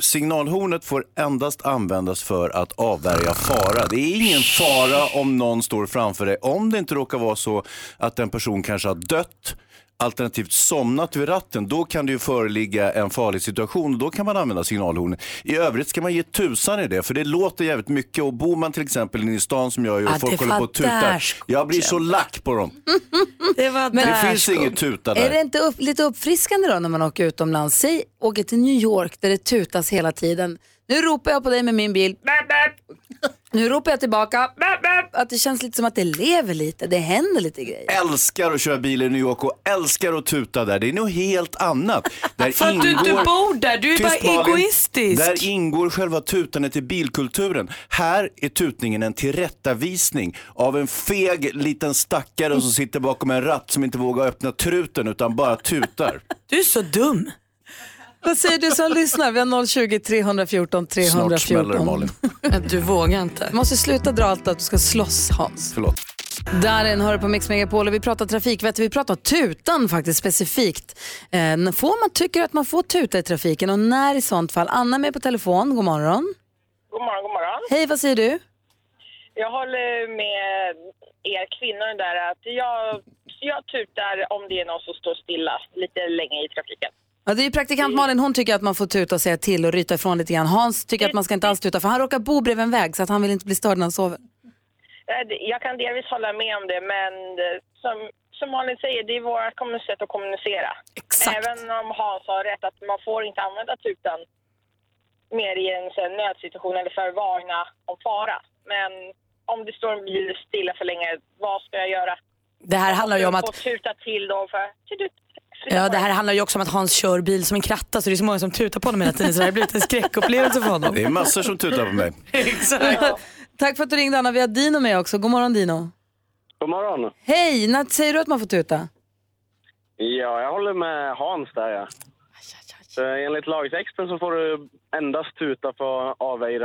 signalhornet får endast användas för att avvärja fara. Det är ingen fara om någon står framför dig, om det inte råkar vara så att en person kanske har dött alternativt somnat vid ratten, då kan det ju föreligga en farlig situation och då kan man använda signalhornet. I övrigt ska man ge tusan i det, för det låter jävligt mycket och bor man till exempel inne i stan som jag gör och Ja, folk håller på och tutar. Jag blir så lack på dem. Det var Men- Det finns inget tuta Är där. det inte upp, lite uppfriskande då när man åker utomlands? Säg, åker till New York där det tutas hela tiden. Nu ropar jag på dig med min bil. Nu ropar jag tillbaka. Att det känns lite som att det lever lite, det händer lite grejer. älskar att köra bil i New York och älskar att tuta där. Det är något helt annat. Där För att du inte bor där, du är Tyst, bara Malin. egoistisk. Där ingår själva tutandet i bilkulturen. Här är tutningen en tillrättavisning av en feg liten stackare som sitter bakom en ratt som inte vågar öppna truten utan bara tutar. Du är så dum. Vad säger du som lyssnar? Vi har 020 314 Snart smäller det 314. Malin. Du vågar inte. Du måste sluta dra allt att du ska slåss Hans. Förlåt. Darin hör på Mix Megapol och vi pratar trafikvett, vi pratar tutan faktiskt specifikt. Eh, får man, tycker att man får tuta i trafiken och när i sånt fall? Anna är med på telefon, god morgon. God morgon, god morgon. Hej, vad säger du? Jag håller med er kvinnor där att jag, jag tutar om det är någon som står stilla lite länge i trafiken. Ja, det är ju praktikant Malin, hon tycker att man får tuta och säga till och ryta ifrån lite grann. Hans tycker att man ska inte alls tuta för han råkar bo bredvid en väg så att han vill inte bli störd när han sover. Eh, Jag kan delvis hålla med om det, men eh, som, som Malin säger, det är vårt sätt att kommunicera. Exakt. Även om Hans har rätt att man får inte använda tutan mer i en nödsituation eller för att varna om fara. Men om det står en bil stilla för länge, vad ska jag göra? Det här handlar ju om att får tuta till då för... Ja, det här handlar ju också om att Hans kör bil som en kratta så det är så många som tutar på honom hela tiden så det har blivit en skräckupplevelse för honom. Det är massor som tutar på mig. Tack för att du ringde Anna, vi har Dino med också. God morgon Dino. God morgon. Hej, när säger du att man får tuta? Ja, jag håller med Hans där. Ja. Så enligt lagtexten så får du endast tuta för att avväga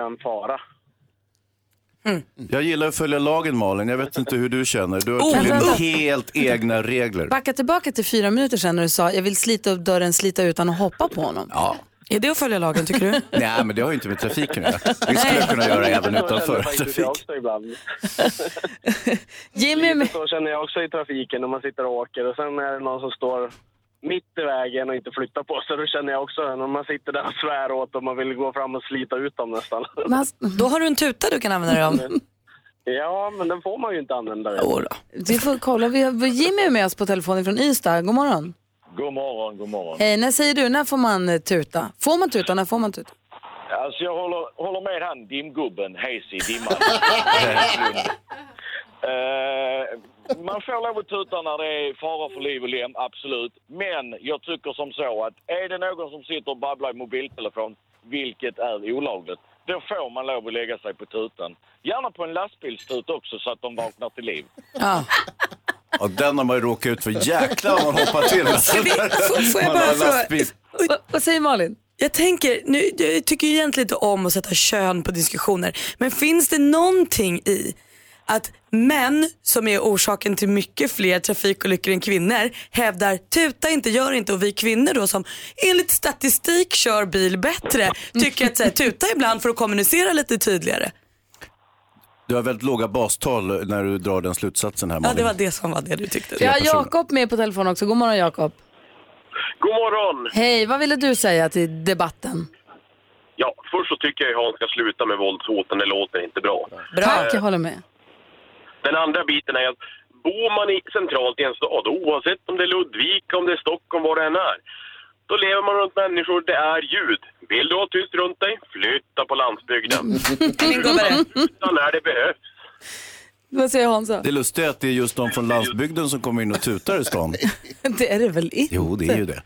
fara. Jag gillar att följa lagen Malin, jag vet inte hur du känner. Du har Oh, tydligen vänta. helt egna regler. Backa tillbaka till fyra minuter sedan när du sa jag vill slita upp dörren, slita utan att hoppa på honom. Ja. Är det att följa lagen tycker du? Nej, men det har ju inte med trafiken att göra. Det skulle jag kunna göra även utanför trafik. Jimmy... Lite så känner jag också i trafiken när man sitter och åker och sen är det någon som står mitt i vägen och inte flyttar på sig. Då känner jag också när man sitter där och svär åt och man vill gå fram och slita ut dem nästan. Då har du en tuta du kan använda dig av. Ja, men den får man ju inte använda. Vi får kolla, vi har, Jimmy är med oss på telefon från Ystad. God morgon. God morgon, god morgon. Hej, när säger du, när får man eh, tuta? Får man tuta, när får man tuta? Alltså jag håller, håller med han dimgubben, hes i dimman. Eh, man får lov att tuta när det är fara för liv och lem, absolut. Men jag tycker som så att är det någon som sitter och babblar i mobiltelefon, vilket är olagligt, då får man lov att lägga sig på tutan. Gärna på en lastbilstut också så att de vaknar till liv. Och den har man ju råkat ut för. Jäklar vad man hoppar till. Får- får jag bara fråga- lastbil. Vad säger Malin? Jag tänker, nu, jag tycker egentligen inte om att sätta kön på diskussioner. Men finns det någonting i att män som är orsaken till mycket fler trafikolyckor än kvinnor hävdar tuta inte, gör inte och vi kvinnor då som enligt statistik kör bil bättre tycker att så här, tuta ibland för att kommunicera lite tydligare. Du har väldigt låga bastal när du drar den slutsatsen här Ja Malin. det var det som var det du tyckte. Vi har Jakob med på telefon också. God morgon Jakob. God morgon! Hej, vad ville du säga till debatten? Ja, först så tycker jag att Hans ska sluta med våldshoten, det låter inte bra. Tack, Eh, jag håller med. Den andra biten är att bor man i, centralt i en stad, oavsett om det är Ludvika, om det är Stockholm, vad det än är, då lever man runt människor, det är ljud. Vill du ha tyst runt dig, flytta på landsbygden. Flytta när det behövs. Vad säger Hansa? Det lustiga är att det är just de från landsbygden som kommer in och tutar i stan. Det är det väl inte? Jo, det är ju det.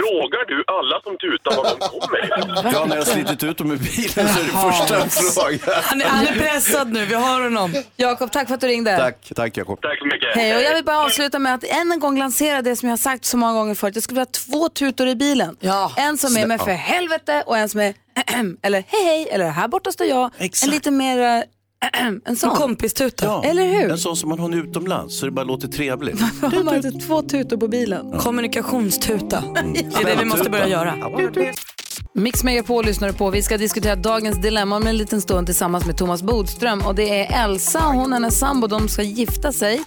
Frågar du alla som tutar var de kommer ifrån? Ja, när jag har slitit ut dem ur bilen så är det första frågan. Han är, han är pressad nu, vi har honom. Jakob, tack för att du ringde. Tack, tack Jakob. Tack så mycket. Hej, och jag vill bara avsluta med att än en gång lansera det som jag har sagt så många gånger förut. Jag skulle vilja ha två tutor i bilen. En som är med för Ja. helvete och en som är eller hej hej, eller här borta står jag. En lite mer, en sån. En kompistuta. Ja, Eller hur? En sån som man har utomlands så det bara låter trevligt. Har man inte två tutor på bilen? Kommunikationstuta. Det är det vi måste börja göra. Mix Megapol lyssnar du på. Vi ska diskutera dagens dilemma om en liten stund tillsammans med Thomas Bodström. Och det är Elsa, hon och hennes sambo, de ska gifta sig.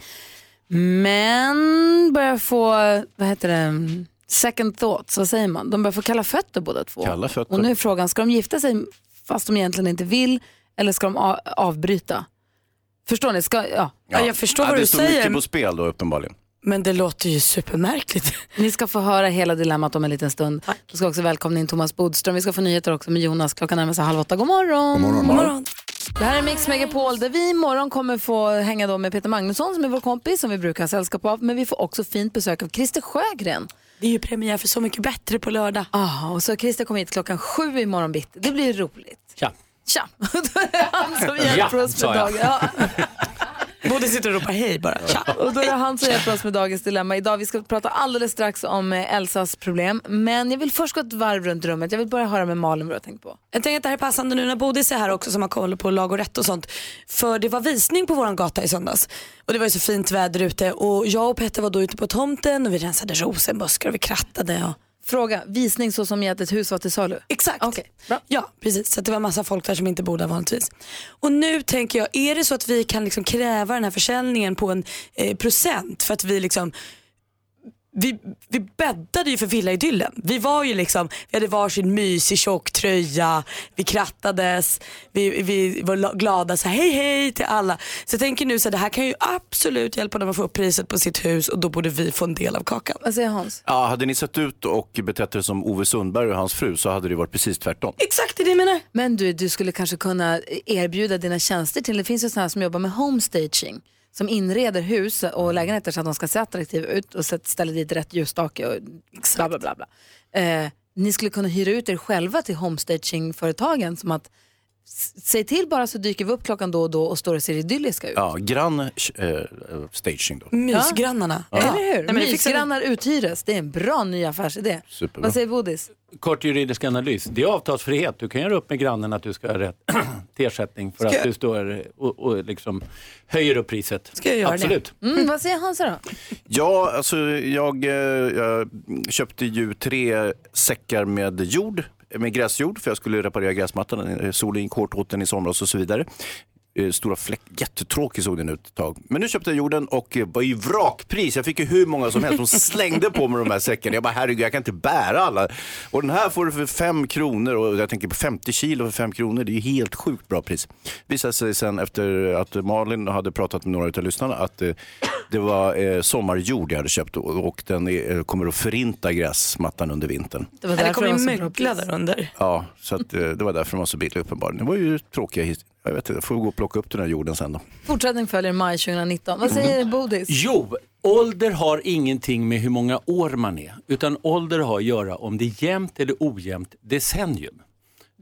Men börjar få, vad heter det, second thoughts, vad säger man? De börjar få kalla fötter båda två. Kalla fötter. Och nu är frågan, ska de gifta sig fast de egentligen inte vill eller ska de avbryta? Förstår ni? Ska, ja. Ja, jag förstår ja, vad det du står säger. mycket på spel då uppenbarligen. Men det låter ju supermärkligt. Ni ska få höra hela dilemmat om en liten stund. Då ska också välkomna in Thomas Bodström. Vi ska få nyheter också med Jonas. Klockan närmar sig halv åtta. God morgon! God morgon. God morgon. Det här är Mix Megapol där vi imorgon kommer få hänga då med Peter Magnusson som är vår kompis som vi brukar ha sällskap av. Men vi får också fint besök av Christer Sjögren. Det är ju premiär för Så mycket bättre på lördag. Ah, och så Christer kommer hit klockan sju imorgon bitti. Det blir roligt. Tja. Tja! Då är det han som hjälper Ja, oss med dagen. Ja. Både sitter och ropar hej bara. Tja. Och då är det han som hjälper oss med dagens dilemma. Idag vi ska prata alldeles strax om eh, Elsas problem. Men jag vill först gå ett varv runt rummet. Jag vill börja höra med Malin vad du har tänkt på. Jag tänker att det här är passande nu när Bodis är här också som har koll på lag och rätt och sånt. För det var visning på våran gata i söndags. Och det var ju så fint väder ute och jag och Petter var då ute på tomten och vi rensade rosenbuskar och vi krattade. Och... Fråga, visning så som i att ett hus var till salu? Exakt. Bra. Ja, precis. Så det var massa folk där som inte bor där vanligtvis. Och nu tänker jag, är det så att vi kan liksom kräva den här försäljningen på en eh, procent för att vi liksom vi, vi bäddade ju för villaidyllen. Vi var ju liksom, vi hade varsin mysig tjock tröja, vi krattades, vi, vi var la- glada så här, hej hej till alla. Så jag tänker nu så här, det här kan ju absolut hjälpa dem att få upp priset på sitt hus och då borde vi få en del av kakan. Vad säger Hans? Ja, hade ni sett ut och betett er som Ove Sundberg och hans fru så hade det varit precis tvärtom. Exakt det jag menar. Men du, du skulle kanske kunna erbjuda dina tjänster till, det finns ju sådana som jobbar med homestaging som inreder hus och lägenheter så att de ska se attraktiva ut och ställer dit rätt ljusstake och bla bla bla. bla. Eh, ni skulle kunna hyra ut er själva till homestagingföretagen som att säg till bara så dyker vi upp klockan då och då och står och ser idylliska ut. Ja, grann eh, staging då. Mysgrannarna. Eller hur? Nej, men det fixar vi. Mysgrannar uthyres, det är en bra ny affärsidé. Superbra. Vad säger Bodis? kort juridisk analys. Det är avtalsfrihet. Du kan göra upp med grannen att du ska ha rätt till ersättning för Ska att jag- du står och, och liksom höjer upp priset. Ska jag göra Absolut. det? Mm, vad säger Hansa då? Ja, alltså jag, eh, jag köpte ju tre säckar med jord, med gräsjord, för jag skulle reparera gräsmattan. Solen gick hårt åt den i somras och så vidare. Eh, Stora fläck, jättetråkig såg den ut ett tag. Men nu köpte jag jorden och eh, var i vrakpris. Jag fick ju hur många som helst som slängde på mig de här säckarna. Jag bara herregud, jag kan inte bära alla. Och den här får du för fem kronor och jag tänker på 50 kilo för fem kronor. Det är ju helt sjukt bra pris. Visade sig sen efter att Malin hade pratat med några av lyssnarna att eh, det var sommarjord jag hade köpt och, den kommer att förinta gräsmattan under vintern. Det var det därför kommer det så bra mögla där under. Ja, så att, det var därför de var så billiga uppenbarligen. Det var ju tråkiga his- Jag vet inte, jag får gå och plocka upp den här jorden sen då. Fortsättning följer i maj 2019. Vad säger Bodis? Jo, ålder har ingenting med hur många år man är, utan ålder har att göra om det är jämnt eller ojämnt decennium.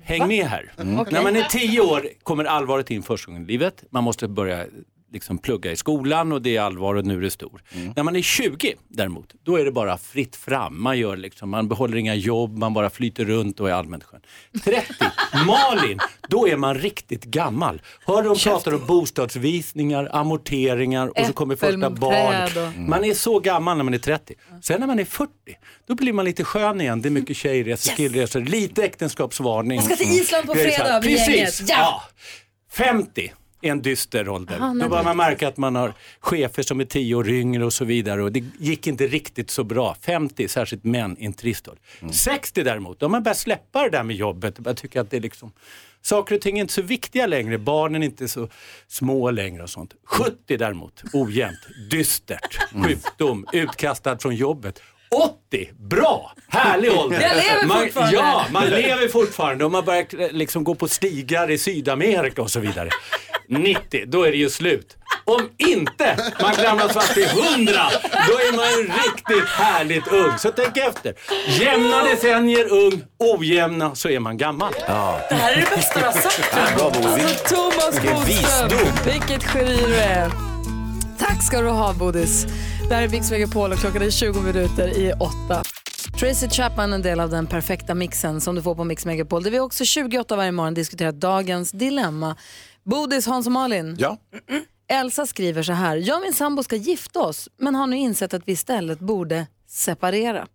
Häng med här. Mm. Okej. När man är tio år kommer allvaret in första gången i livet. Man måste börja liksom plugga i skolan och det är allvar och nu är det stor. När man är 20 däremot, då är det bara fritt fram. Man, gör liksom, man behåller inga jobb, man bara flyter runt och är allmänt skön. 30, Malin, då är man riktigt gammal. Hör de pratar om bostadsvisningar, amorteringar och så kommer första barn. och- Man är så gammal när man är 30. Sen när man är 40, då blir man lite skön igen. Det är mycket tjejresor, killresor, lite äktenskapsvarning. Jag ska till Island på så fredag med gänget. Precis, Ja. ja. 50 är en dyster ålder. Aha, Då börjar man märka att man har chefer som är 10 år yngre och så vidare och det gick inte riktigt så bra. 50, särskilt män, är en trist ålder. 60 däremot, då har man börjat släppa det där med jobbet. Jag tycker att det är liksom, saker och ting är inte så viktiga längre, barnen är inte så små längre och sånt. 70 däremot, ojämnt, dystert, sjukdom, utkastad från jobbet. 80, bra, härlig ålder. Jag lever man, fortfarande. Ja, man lever fortfarande och man börjar liksom gå på stigar i Sydamerika och så vidare. 90, då är det ju slut. Om inte man klamras fast till 100, då är man ju riktigt härligt ung. Så tänk efter. Jämna decennier ung, ojämna så är man gammal. Ja. Det här är det bästa du har sagt. Alltså Thomas Bodström, vilket geni du är. Tack ska du ha Bodis. Det här är Mix Megapol och klockan är 20 minuter i åtta. Tracy Chapman en del av den perfekta mixen som du får på Mix Megapol. Där vi också 28 varje morgon diskuterar dagens dilemma. Bodis, Hans och Malin. Ja. Elsa skriver så här. Jag och min sambo ska gifta oss men har nu insett att vi istället borde separera.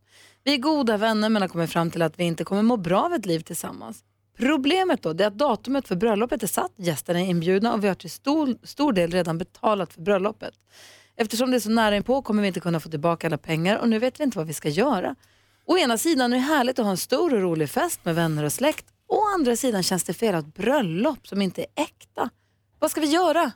Vi är goda vänner men har kommit fram till att vi inte kommer må bra av ett liv tillsammans. Problemet då det är att datumet för bröllopet är satt, gästerna är inbjudna och vi har till stor, stor del redan betalat för bröllopet. Eftersom det är så nära inpå kommer vi inte kunna få tillbaka alla pengar och nu vet vi inte vad vi ska göra. Å ena sidan är det härligt att ha en stor och rolig fest med vänner och släkt. Å andra sidan känns det fel att ha ett bröllop som inte är äkta. Vad ska vi göra?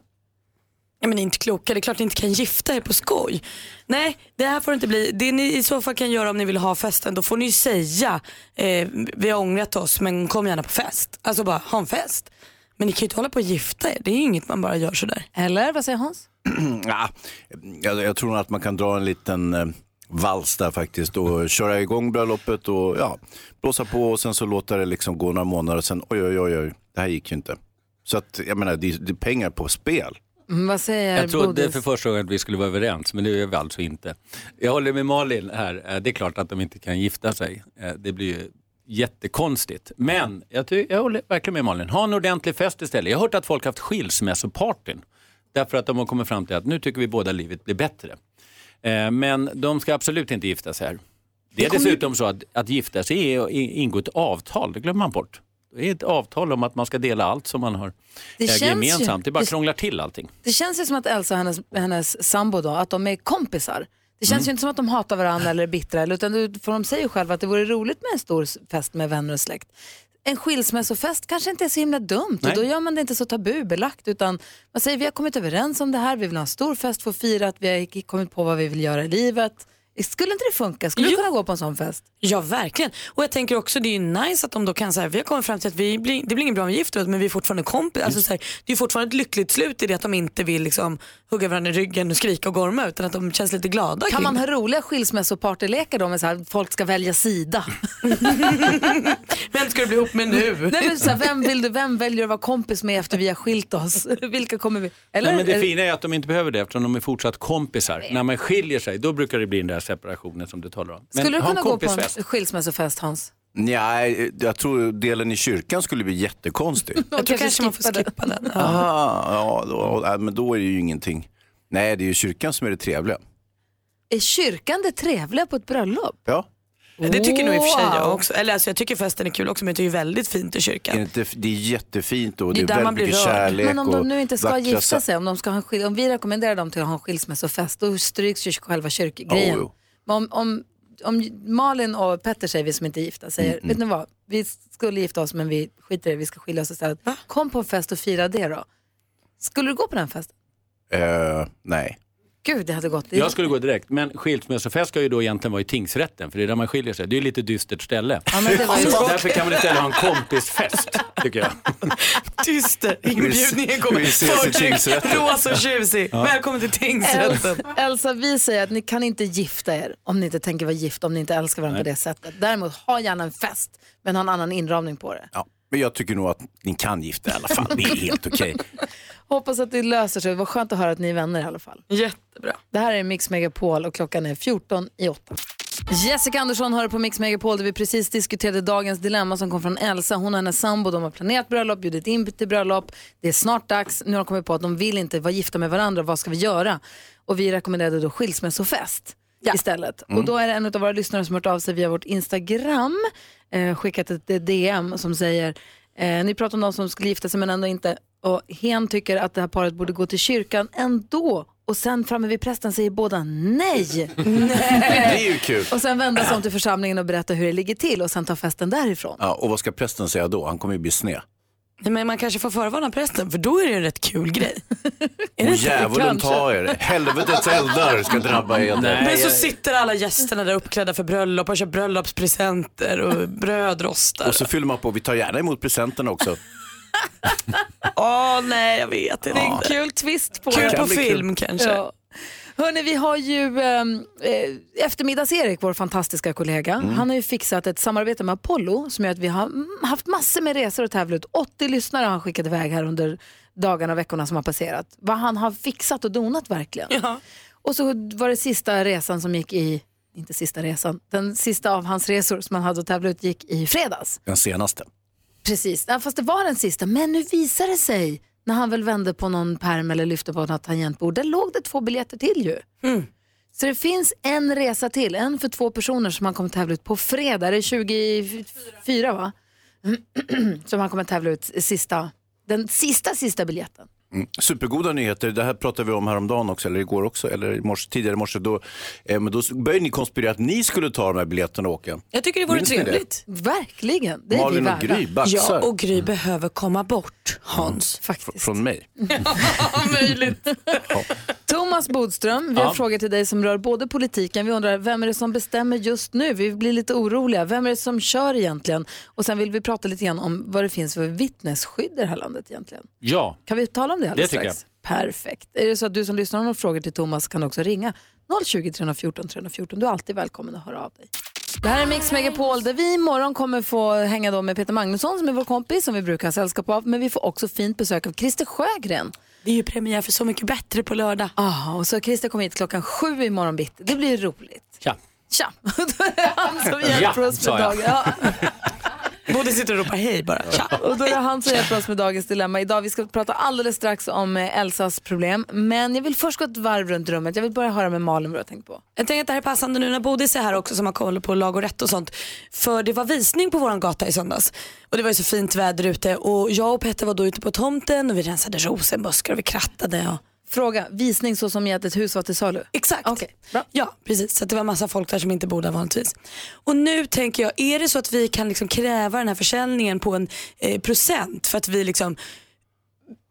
Ja, men ni är inte kloka, det är klart ni inte kan gifta er på skoj. Nej, det här får det inte bli. Det ni i så fall kan göra om ni vill ha festen, då får ni ju säga eh, vi har ångrat oss men kom gärna på fest. Alltså bara ha en fest. Men ni kan ju inte hålla på och gifta er, det är ju inget man bara gör sådär. Eller vad säger Hans? ja, jag, jag tror nog att man kan dra en liten eh, vals där faktiskt och köra igång bröllopet och ja, blåsa på och sen så låta det liksom gå några månader och sen oj oj oj, oj det här gick ju inte. Så att jag menar det, det är pengar på spel. Mm, vad säger Jag trodde Bodis? för första gången att vi skulle vara överens, men det är vi alltså inte. Jag håller med Malin här. Eh, Det är klart att de inte kan gifta sig. Eh, Det blir ju jättekonstigt. Men jag, ty- jag håller verkligen med Malin. Ha en ordentlig fest istället. Jag har hört att folk har haft skilsmässopartyn. Därför att de har kommit fram till att nu tycker vi båda livet blir bättre. Eh, Men de ska absolut inte gifta sig här. Det är dessutom så att, att gifta sig är att ingå ett avtal, det glömmer man bort. Det är ett avtal om att man ska dela allt som man har Det känns ju- gemensamt. Det bara det- krånglar till allting. Det känns ju som att Elsa och hennes, hennes sambo då, att de är kompisar. Det känns Mm. ju inte som att de hatar varandra eller är bittra, utan du- för de säger själva att det vore roligt med en stor fest med vänner och släkt. En skilsmässofest kanske inte är så himla dumt Nej. och då gör man det inte så tabubelagt utan man säger vi har kommit överens om det här, vi vill ha en stor fest för att fira att vi har kommit på vad vi vill göra i livet. Skulle inte det funka? Skulle du kunna gå på en sån fest? Ja verkligen. Och jag tänker också det är ju nice att de då kan säga vi har kommit fram till att vi blir, det blir ingen bra om vi gifter oss men vi är fortfarande kompisar. Alltså, så här, det är ju fortfarande ett lyckligt slut i det att de inte vill liksom, hugga varandra i ryggen och skrika och gorma utan att de känns lite glada Kan kring man det. ha roliga skilsmässopartylekar då med så här, folk ska välja sida? Vem ska du bli ihop med nu? Nej, men så här, vem, vill du, vem väljer du att vara kompis med efter vi har skilt oss? Vilka kommer vi... Eller? Nej, men det fina är att de inte behöver det eftersom de är fortsatt kompisar. När man skiljer sig, då brukar det bli den där separationen som du talar om. Men Skulle du ha en kunna gå på kompisfest. en skilsmässofest Hans? Nej, jag tror delen i kyrkan skulle bli jättekonstig. Jag tror kanske man får skippa den. Ja. Aha, ja, då, ja, men då är det ju ingenting. Nej, det är ju kyrkan som är det trevliga. Är kyrkan det trevliga på ett bröllop? Ja. Det tycker nog i och för sig jag också. Eller alltså, jag tycker festen är kul också men det är väldigt fint i Är kyrkan. det, inte, det är jättefint och Det det är är, där man väldigt blir mycket rörd. kärlek. Men om och de nu inte ska gifta sa- sig, om, de ska ha om vi rekommenderar dem till att ha en skilsmässofest, då stryks ju själva kyrkgrejen. Oh, jo. Men om, om, om Malin och Petter säger, vi som inte är gifta, säger, Mm, vet ni vad, vi skulle gifta oss men vi skiter i det, vi ska skilja oss istället. Kom på en fest och fira det då. Skulle du gå på den festen? Eh, nej. Gud, det hade gått. Jag skulle gå direkt, men skilsmässofest ska ju då egentligen vara i tingsrätten, för det är där man skiljer sig. Det är ju lite dystert ställe. Ja, men det var ju Därför kan man istället ha en kompisfest, tycker jag. Dyster, inbjudningen kommer. vi ses i Förtryck, tingsrätten. rosa och tjusig. Ja. Välkommen till tingsrätten. Elsa, Elsa, vi säger att ni kan inte gifta er om ni inte tänker vara gifta, om ni inte älskar varandra Nej. på det sättet. Däremot, ha gärna en fest, men ha en annan inramning på det. Ja. Men jag tycker nog att ni kan gifta er i alla fall. Det är helt okej. Hoppas att det löser sig. Vad skönt att höra att ni är vänner i alla fall. Jättebra. Det här är Mix Megapol och klockan är 14 i 8. Jessica Andersson hör på Mix Megapol där vi precis diskuterade dagens dilemma som kom från Elsa. Hon och hennes sambo, de har planerat bröllop, bjudit in till bröllop. Det är snart dags. Nu har de kommit på att de vill inte vara gifta med varandra. Vad ska vi göra? Och vi rekommenderade då skilsmässofest istället. Mm. Och då är det en av våra lyssnare som har hört av sig via vårt Instagram, eh, skickat ett DM som säger, eh, ni pratar om de som skulle gifta sig men ändå inte. Och hen tycker att det här paret borde gå till kyrkan ändå. Och sen framme vid prästen säger båda nej. Det är ju kul. Och sen vända sig om till församlingen och berätta hur det ligger till och sen ta festen därifrån. Ja, och vad ska prästen säga då? Han kommer ju bli sned. Nej, men man kanske får förvarna prästen för då är det en rätt kul grej. Och djävulen ta er. Helvetets eldar ska drabba er. Men så sitter alla gästerna där uppklädda för bröllop och kör bröllopspresenter och brödrostar. Och så fyller man på, vi tar gärna emot presenterna också. Åh nej, jag vet inte. Det är en kul twist på Kul det. på film kanske. Ja. Hörni, vi har ju ehm, eh, eftermiddags-Erik, vår fantastiska kollega. Mm. Han har ju fixat ett samarbete med Apollo som gör att vi har haft massor med resor att tävla ut. 80 lyssnare har han skickat iväg här under dagarna och veckorna som har passerat. Vad han har fixat och donat verkligen. Och så var det sista resan som gick i, inte sista resan, den sista av hans resor som han hade att tävla ut gick i fredags. Den senaste. Precis, ja, fast det var den sista. Men nu visar det sig, när han väl vände på någon perm eller lyfte på något tangentbord, där låg det två biljetter till ju. Så det finns en resa till, en för två personer som han kommer tävla ut på fredag. Det är 24 va? som han kommer tävla ut sista, den sista, sista biljetten. Mm. Supergoda nyheter, det här pratade vi om häromdagen också, eller igår också, eller i morse, tidigare i morse. Då, eh, men då började ni konspirera att ni skulle ta de här biljetterna och åka. Jag tycker det vore Minns ni det? trevligt. Verkligen, det är Malin vi och värda. Gry baxar. Ja, och Gry behöver komma bort, Hans. Faktiskt. Från mig. möjligt. Thomas Bodström, vi har Ja. frågor till dig som rör både politiken, vi undrar vem är det som bestämmer just nu? Vi blir lite oroliga. Vem är det som kör egentligen? Och sen vill vi prata lite grann om vad det finns för vittnesskydd i det här landet egentligen. Ja, Kan vi tala om det alldeles Det tycker strax? Perfekt. Är det så att du som lyssnar har några frågor till Thomas kan också ringa 020 314 314. Du är alltid välkommen att höra av dig. Det här är Mix Megapol där vi imorgon kommer få hänga då med Peter Magnusson som är vår kompis som vi brukar ha sällskap av. Men vi får också fint besök av Christer Sjögren. Det är ju premiär för Så mycket bättre på lördag. Ah, och så Christer kommer hit klockan sju imorgon bitti. Det blir roligt. Tja. Tja, då är det han som hjälper Ja, oss jag. dagen. Ja. Både sitter och ropar hej bara. Tja. Och då är det han som hjälper oss med dagens dilemma. Idag vi ska prata alldeles strax om eh, Elsas problem. Men jag vill först gå ett varv runt rummet. Jag vill börja höra med Malin vad du har tänkt på. Jag tänker att det här är passande nu när Bodis är här också som har koll på lag och rätt och sånt. För det var visning på våran gata i söndags. Och det var ju så fint väder ute och jag och Petter var då ute på tomten och vi rensade rosenbuskar och vi krattade. Och... Fråga, visning så som i att ett hus var till salu? Exakt. Okej, bra. Ja, precis. Så det var massa folk där som inte bor där vanligtvis. Och nu tänker jag, är det så att vi kan liksom kräva den här försäljningen på en eh, procent för att vi liksom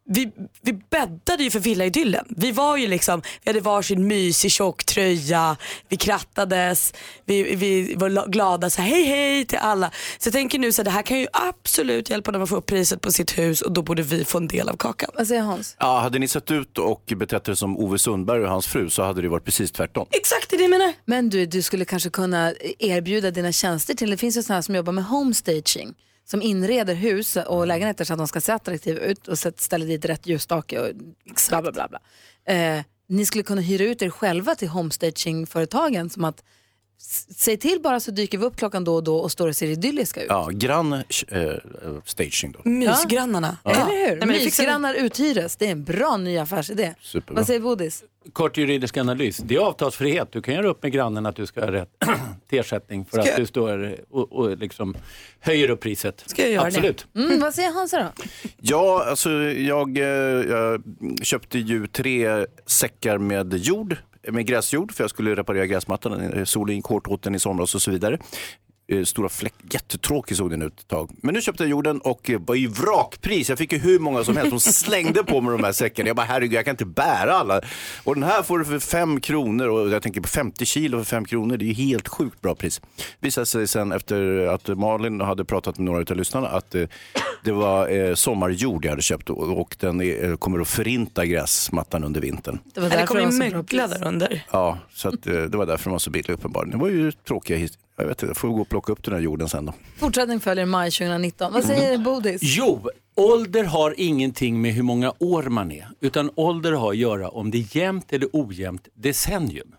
vi, vi bäddade ju för villaidyllen. Vi var ju liksom, vi hade varsin mysig tjock tröja, vi krattades, vi, vi var la- glada så här, hej hej till alla. Så jag tänker nu så här, det här kan ju absolut hjälpa dem att få upp priset på sitt hus och då borde vi få en del av kakan. Vad säger Hans? Ja, hade ni sett ut och betett er som Ove Sundberg och hans fru så hade det varit precis tvärtom. Exakt det är det jag menar. Men du, du skulle kanske kunna erbjuda dina tjänster till, det finns ju sådana som jobbar med homestaging som inreder hus och lägenheter så att de ska se attraktiva ut och ställer dit rätt ljusstake och bla bla bla. bla. Eh, ni skulle kunna hyra ut er själva till homestagingföretagen som att Säg till bara så dyker vi upp klockan då och då och står och ser idylliska ut. Ja, grann eh, staging då. Mysgrannarna. Ja. Eller hur? Nej, men det. Mysgrannar uthyres. Det är en bra ny affärsidé. Superbra. Vad säger Bodis? Kort juridisk analys. Det är avtalsfrihet. Du kan göra upp med grannen att du ska ha rätt till ersättning för Ska att du står och, och liksom höjer upp priset. Ska jag göra Absolut. det? Mm, vad säger Hansa då? Ja, alltså jag, eh, jag köpte ju tre säckar med jord, med gräsjord, för jag skulle reparera gräsmattan. Solen gick hårt åt den i somras och så vidare. Eh, Stora fläck, jättetråkig såg den ut ett tag. Men nu köpte jag jorden och eh, var i vrakpris. Jag fick ju hur många som helst som slängde på mig de här säckarna. Jag bara herregud, jag kan inte bära alla. Och den här får du för fem kronor och jag tänker på 50 kilo för fem kronor. Det är ju helt sjukt bra pris. Visade sig sen efter att Malin hade pratat med några av lyssnarna att eh, det var sommarjord jag hade köpt och, den kommer att förinta gräsmattan under vintern. Det var det därför kommer var ju mögla där under. Ja, så att, det var därför den var så billig uppenbarligen. Det var ju tråkiga his- jag vet inte, jag får gå och plocka upp den här jorden sen då. Fortsättning följer i maj 2019. Vad säger Bodis? Jo, ålder har ingenting med hur många år man är, utan ålder har att göra om det är jämnt eller ojämnt decennium.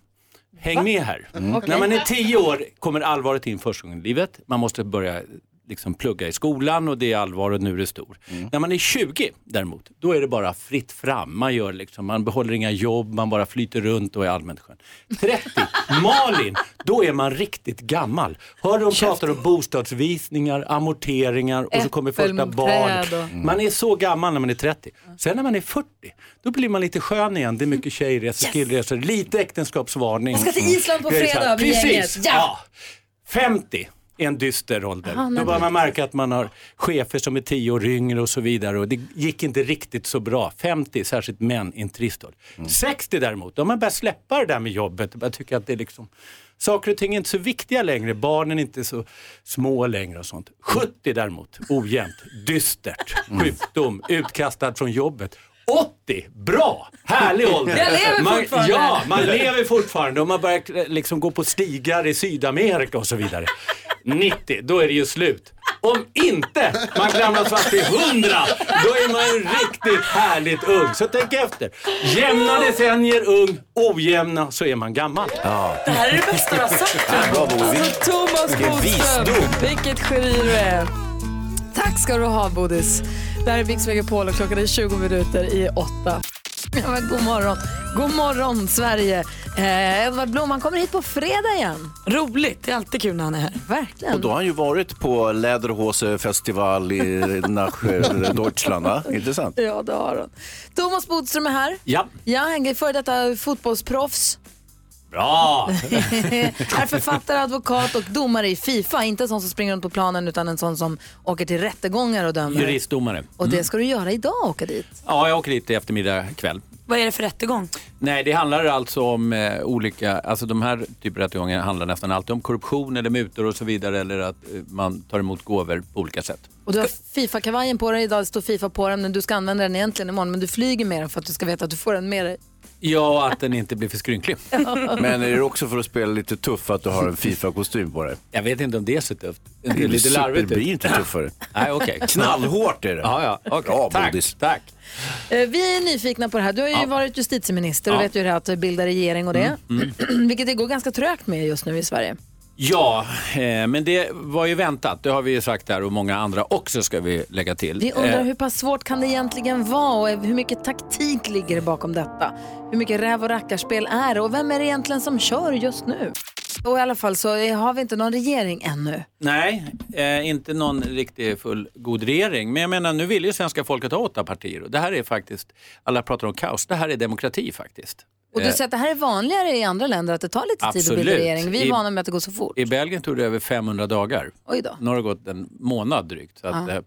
Häng med här. Mm. Okej. När man är tio år kommer allvaret in första gången i livet. Man måste börja liksom plugga i skolan och det är allvar och nu är det stor. När man är 20 däremot, då är det bara fritt fram. Man, gör liksom, man behåller inga jobb, man bara flyter runt och är allmänt skön. 30, Malin, då är man riktigt gammal. Hör de pratar om bostadsvisningar, amorteringar och så kommer första barn. Och- Man är så gammal när man är 30. Sen när man är 40, då blir man lite skön igen. Det är mycket tjejresor, killresor, lite äktenskapsvarning. Jag ska till Island på fredag med Precis, gänget. Ja. 50 är en dyster ålder. Aha, Då börjar man märka att man har chefer som är 10 år yngre och så vidare. Och det gick inte riktigt så bra. 50, särskilt män, är en trist ålder. 60 däremot, då har man börjat släppa det där med jobbet. Jag tycker att det är liksom, saker och ting är inte så viktiga längre. Barnen är inte så små längre och sånt. 70 däremot, ojämnt, dystert, sjukdom, utkastad från jobbet. 80, bra, härlig ålder. Jag lever man, fortfarande. Ja, man lever fortfarande och man börjar eh, liksom gå på stigar i Sydamerika och så vidare. 90, då är det ju slut. Om inte man klamras fast till 100, då är man ju riktigt härligt ung. Så tänk efter. Jämna decennier ung, ojämna så är man gammal. Det här är det bästa du har sagt. Alltså, Thomas Bodström, vilket geni du är. Tack ska du ha Bodis. Det här är Mix Megapol och klockan är 20 minuter i åtta. Ja, men god morgon. God morgon Sverige. Eh, Edvard Blom han kommer hit på fredag igen. Roligt, det är alltid kul när han är här. Verkligen. Och då har han ju varit på Lederhose festival i nach Deutschland, va? Intressant. Ja, det har han. Thomas Bodström är här. Ja, Ja, han är före detta fotbollsproffs. bra. är författare, advokat och domare i Fifa. Inte en sån som springer runt på planen utan en sån som åker till rättegångar och dömer. Juristdomare. Och det Mm. ska du göra idag, åka dit. Ja, jag åker dit i eftermiddag kväll. Vad är det för rättegång? Nej, det handlar alltså om eh, olika, alltså de här typer av rättegångar handlar nästan alltid om korruption eller mutor och så vidare eller att eh, man tar emot gåvor på olika sätt. Och du har Fifa-kavajen på dig idag, det står Fifa på den, men du ska använda den egentligen imorgon. Men du flyger med den för att du ska veta att du får den med dig. Ja, att den inte blir för skrynklig. Men är det också för att spela lite tuff att du har en Fifa-kostym på dig? Jag vet inte om det är så tufft. Det Det är lite larvigt. Det blir inte tuffare. Nej, okej. Knallhårt är det. Ja, ja. okej. Bra, tack, Bodis. tack. Eh, Vi är nyfikna på det här. Du har ju Ja. varit justitieminister och Ja. vet ju hur det är att bilda regering och det. Vilket det går ganska trögt med just nu i Sverige. Ja, eh, men det var ju väntat. Det har vi ju sagt här och många andra också ska vi lägga till. Vi undrar Eh, hur pass svårt kan det egentligen vara och hur mycket taktik ligger det bakom detta? Hur mycket räv och rackarspel är det och vem är det egentligen som kör just nu? Och i alla fall så har vi inte någon regering ännu. Nej, eh, inte någon riktig full god regering. Men jag menar, nu vill ju svenska folket ha åtta partier. Och det här är faktiskt, alla pratar om kaos, det här är demokrati faktiskt. Och du Eh, säger att det här är vanligare i andra länder, att det tar lite tid att bilda Absolut. regering. Vi är I- vana med att det går så fort. I Belgien tog det över 500 dagar. Oj då. Nu har det gått en månad drygt. Så att, eh,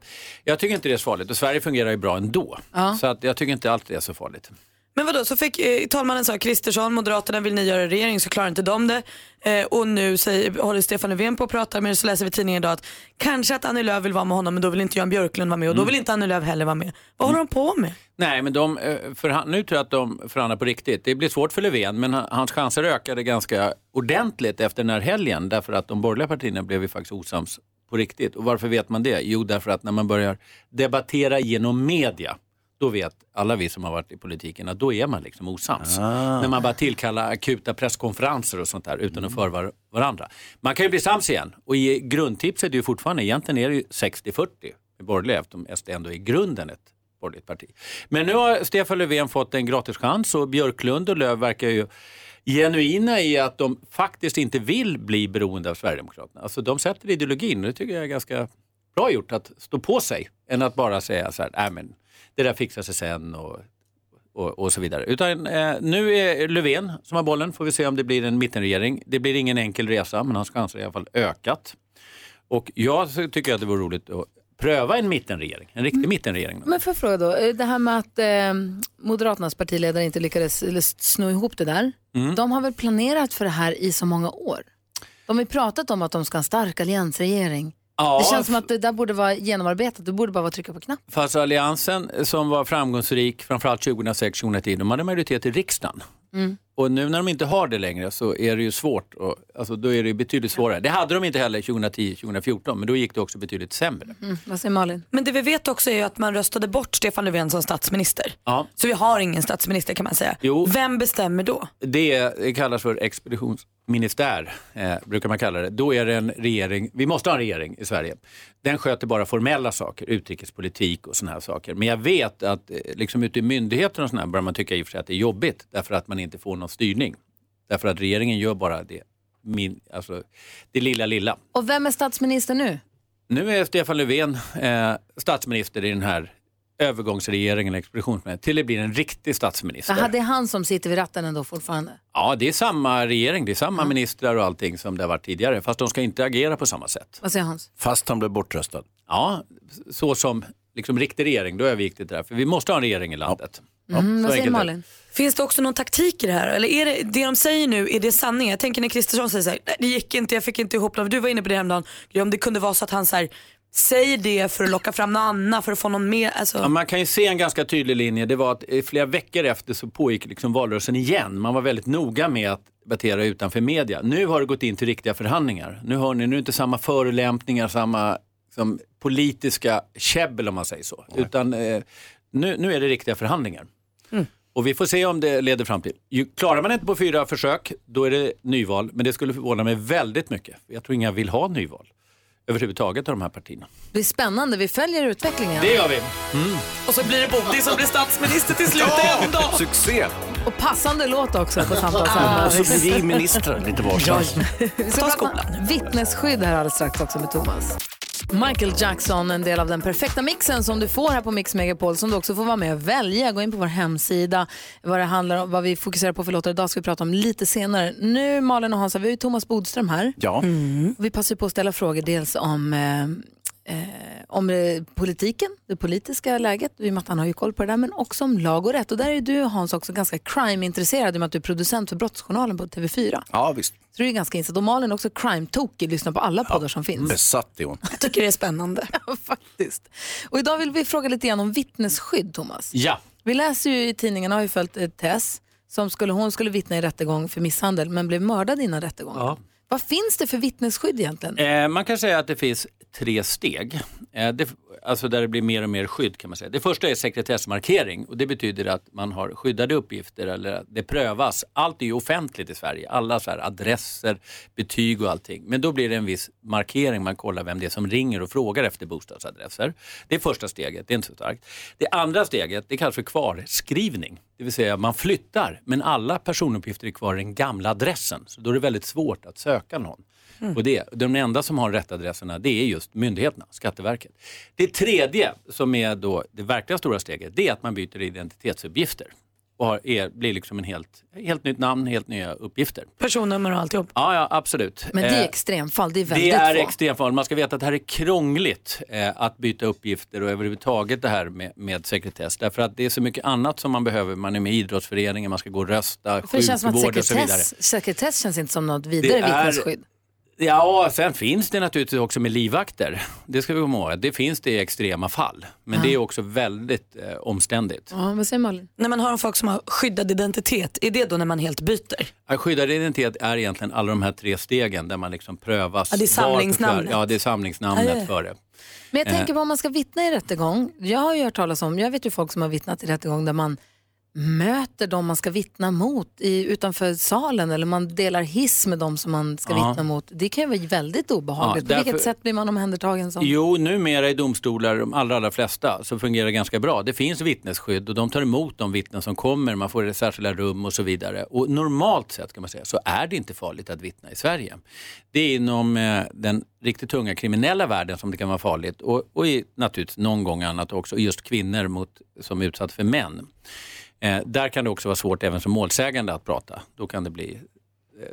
jag tycker inte det är så farligt och Sverige fungerar ju bra ändå. Ja. Så att jag tycker inte alltid det är så farligt. Men vadå, så fick eh, talmannen sa Kristersson, Moderaterna vill ni göra regering så klarar inte de det. Eh, och nu säger, håller Stefan Löfven på att prata med det så läser vi tidningen idag att kanske att Annie Lööf vill vara med honom men då vill inte Jan Björklund vara med och då Mm. vill inte Annie Lööf heller vara med. Vad håller de på med? Nej, men de, eh, förhan- nu tror jag att de förhandlar på riktigt. Det blir svårt för Löfven, men han- hans chanser ökade ganska ordentligt efter den här helgen därför att de borgerliga partierna blev ju faktiskt osams på riktigt. Och varför vet man det? Jo, därför att när man börjar debattera genom media, då vet alla vi som har varit i politiken att då är man liksom osams. Ah. När man bara tillkallar akuta presskonferenser och sånt där utan att förvara varandra. Man kan ju bli sams igen och i grundtipset är det ju fortfarande, egentligen är det ju 60-40 med borgerliga eftersom SD ändå är i grunden ett borgerligt parti. Men nu har Stefan Löfven fått en gratis chans och Björklund och Löv verkar ju genuina i att de faktiskt inte vill bli beroende av Sverigedemokraterna. Alltså de sätter ideologin och det tycker jag är ganska bra gjort att stå på sig än att bara säga så här, nej men det där fixar sig sen och, och, och så vidare. Utan eh, nu är Löfven som har bollen, får vi se om det blir en mittenregering. Det blir ingen enkel resa men hans chanser är i alla fall ökat. Och jag tycker att det vore roligt att pröva en mittenregering, en riktig mittenregering. Men jag fråga då, eh, det här med att eh, Moderaternas partiledare inte lyckades eller sno ihop det där. Mm. De har väl planerat för det här i så många år? De har ju pratat om att de ska ha en stark alliansregering. Ja, det känns som att det där borde vara genomarbetat, det borde bara vara att trycka på knapp. Fast Alliansen som var framgångsrik framförallt 2006-2010, de hade majoritet i riksdagen. Mm. Och nu när de inte har det längre så är det ju svårt. Och, alltså, då är det betydligt svårare. Det hade de inte heller 2010-2014 men då gick det också betydligt sämre. Mm. Vad säger Malin? Men det vi vet också är ju att man röstade bort Stefan Löfven som statsminister. Ja. Så vi har ingen statsminister kan man säga. Jo. Vem bestämmer då? Det kallas för expeditionsministär, eh, brukar man kalla det. Då är det en regering, vi måste ha en regering i Sverige. Den sköter bara formella saker, utrikespolitik och sådana här saker. Men jag vet att eh, liksom ute i myndigheter och sådana här börjar man tycka i och för sig att det är jobbigt därför att man inte får någon styrning. Därför att regeringen gör bara det, min, alltså, det lilla lilla. Och vem är statsminister nu? Nu är Stefan Löfven eh, statsminister i den här övergångsregeringen, expeditionsminister, till det blir en riktig statsminister. Jaha, det är han som sitter vid ratten ändå fortfarande. Ja, det är samma regering, det är samma ministrar och allting som det har varit tidigare. Fast de ska inte agera på samma sätt. Vad säger Hans? Fast han blev bortröstad. Ja, så som liksom riktig regering, då är det där. För vi måste ha en regering i landet. Mm, så vad säger. Malin? Finns det också någon taktik i det här? Eller är det, det de säger nu, är det sanning? Jag tänker när Kristersson säger så här, "Nej, det gick inte, jag fick inte ihop det. Du var inne på det häromdagen. Om det kunde vara så att han så här, säger det för att locka fram någon annan, för att få någon mer. Alltså... Ja, man kan ju se en ganska tydlig linje. Det var att flera veckor efter så pågick liksom valrörelsen igen. Man var väldigt noga med att debattera utanför media. Nu har det gått in till riktiga förhandlingar. Nu har ni nu är det inte samma förolämpningar, samma som politiska käbbel om man säger så. Utan eh, nu, nu är det riktiga förhandlingar. Och vi får se om det leder fram till. Ju, klarar man inte på fyra försök, då är det nyval. Men det skulle förvåna mig väldigt mycket. Jag tror inga vill ha nyval överhuvudtaget av de här partierna. Det blir spännande, vi följer utvecklingen. Det gör vi. Och så blir det Bodil som blir statsminister till slut ändå. Succé! Och passande låt också på samtalsämnet. Och så blir vi ministrar lite varstans. Vi ska prata vittnesskydd här alldeles strax också med Thomas. Michael Jackson, en del av den perfekta mixen som du får här på Mix Megapol som du också får vara med och välja. Gå in på vår hemsida, vad det handlar om, vad vi fokuserar på för låtar idag ska vi prata om lite senare. Nu Malin och Hansa, vi har ju Thomas Bodström här. Ja. Och vi passar på att ställa frågor dels om eh, eh, om eh, politiken, det politiska läget, i och med att han har ju koll på det där, men också om lag och rätt. Och där är du Hans också ganska crime-intresserad i och med att du är producent för Brottsjournalen på TV4. Ja, visst. Så du är ganska insatt. Och Malin är också crime-tokig, lyssnar på alla poddar som finns. Besatt är hon. Jag tycker det är spännande. Ja, faktiskt. Och idag vill vi fråga lite grann om vittnesskydd, Thomas. Ja. Vi läser ju i tidningen, har ju följt eh, Tess, som skulle, hon skulle vittna i rättegång för misshandel men blev mördad innan rättegången. Ja. Vad finns det för vittnesskydd egentligen? Eh, man kan säga att det finns tre steg. Eh, det, alltså där det blir mer och mer skydd kan man säga. Det första är sekretessmarkering och det betyder att man har skyddade uppgifter eller att det prövas. Allt är ju offentligt i Sverige. Alla så här adresser, betyg och allting. Men då blir det en viss markering. Man kollar vem det är som ringer och frågar efter bostadsadresser. Det är första steget, det är inte så starkt. Det andra steget, det kallas för kvarskrivning. Det vill säga man flyttar men alla personuppgifter är kvar i den gamla adressen. Så då är det väldigt svårt att söka någon. Och det, de enda som har rättadresserna det är just myndigheterna, Skatteverket. Det tredje som är då det verkliga stora steget det är att man byter identitetsuppgifter och har, är, blir liksom en helt, helt nytt namn, helt nya uppgifter. Personnummer och alltihop. Ja, ja absolut. Men det är Eh, extremfall, det är det väldigt är få. extremfall. Man ska veta att det här är krångligt eh, att byta uppgifter och överhuvudtaget det här med, med sekretess. Därför att det är så mycket annat som man behöver. Man är med i idrottsföreningen, man ska gå och rösta, det sjukvård och så vidare. sekretess, känns inte som något vidare Det vittnesskydd. Ja, sen finns det naturligtvis också med livvakter. Det ska vi komma ihåg. Det finns det i extrema fall. Men Ja. det är också väldigt eh, omständigt. Ja, vad säger Malin? När man har folk som har skyddad identitet, är det då när man helt byter? Att Skyddad identitet är egentligen alla de här tre stegen där man liksom prövas. Ja, det är för- samlingsnamnet. Ja, det är samlingsnamnet Ja, ja, ja. för det. Men jag Eh. tänker på om man ska vittna i rättegång. Jag har ju hört talas om, jag vet ju folk som har vittnat i rättegång där man möter de man ska vittna mot i, utanför salen eller man delar hiss med de som man ska Ja. vittna mot. Det kan ju vara väldigt obehagligt. Ja, På vilket därför- sätt blir man omhändertagen som? Jo, numera i domstolar, de allra, allra flesta, så fungerar det ganska bra. Det finns vittnesskydd och de tar emot de vittnen som kommer, man får särskilda rum och så vidare. Och normalt sett kan man säga så är det inte farligt att vittna i Sverige. Det är inom eh, den riktigt tunga kriminella världen som det kan vara farligt och, och i, naturligtvis någon gång annat också, just kvinnor mot, som är utsatt för män. Eh, där kan det också vara svårt även som målsägande att prata. Då kan det bli eh,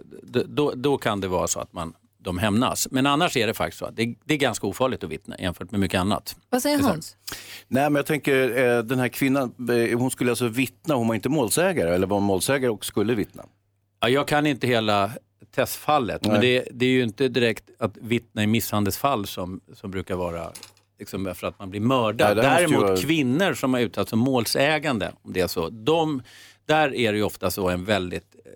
då- då, kan det vara så att man, de hämnas. Men annars är det faktiskt så att det, det är ganska ofarligt att vittna jämfört med mycket annat. Vad säger. Hans? Nej, men jag tänker eh, den här kvinnan, eh, hon skulle alltså vittna, hon var inte målsägare eller var målsägare och skulle vittna. Ja, jag kan inte hela testfallet, men det, det är ju inte direkt att vittna i misshandelsfall som, som brukar vara liksom för att man blir mördad. Nej, Däremot vara- kvinnor som har utsatts som målsägande, om det är så, de, där är det ju ofta så en väldigt eh,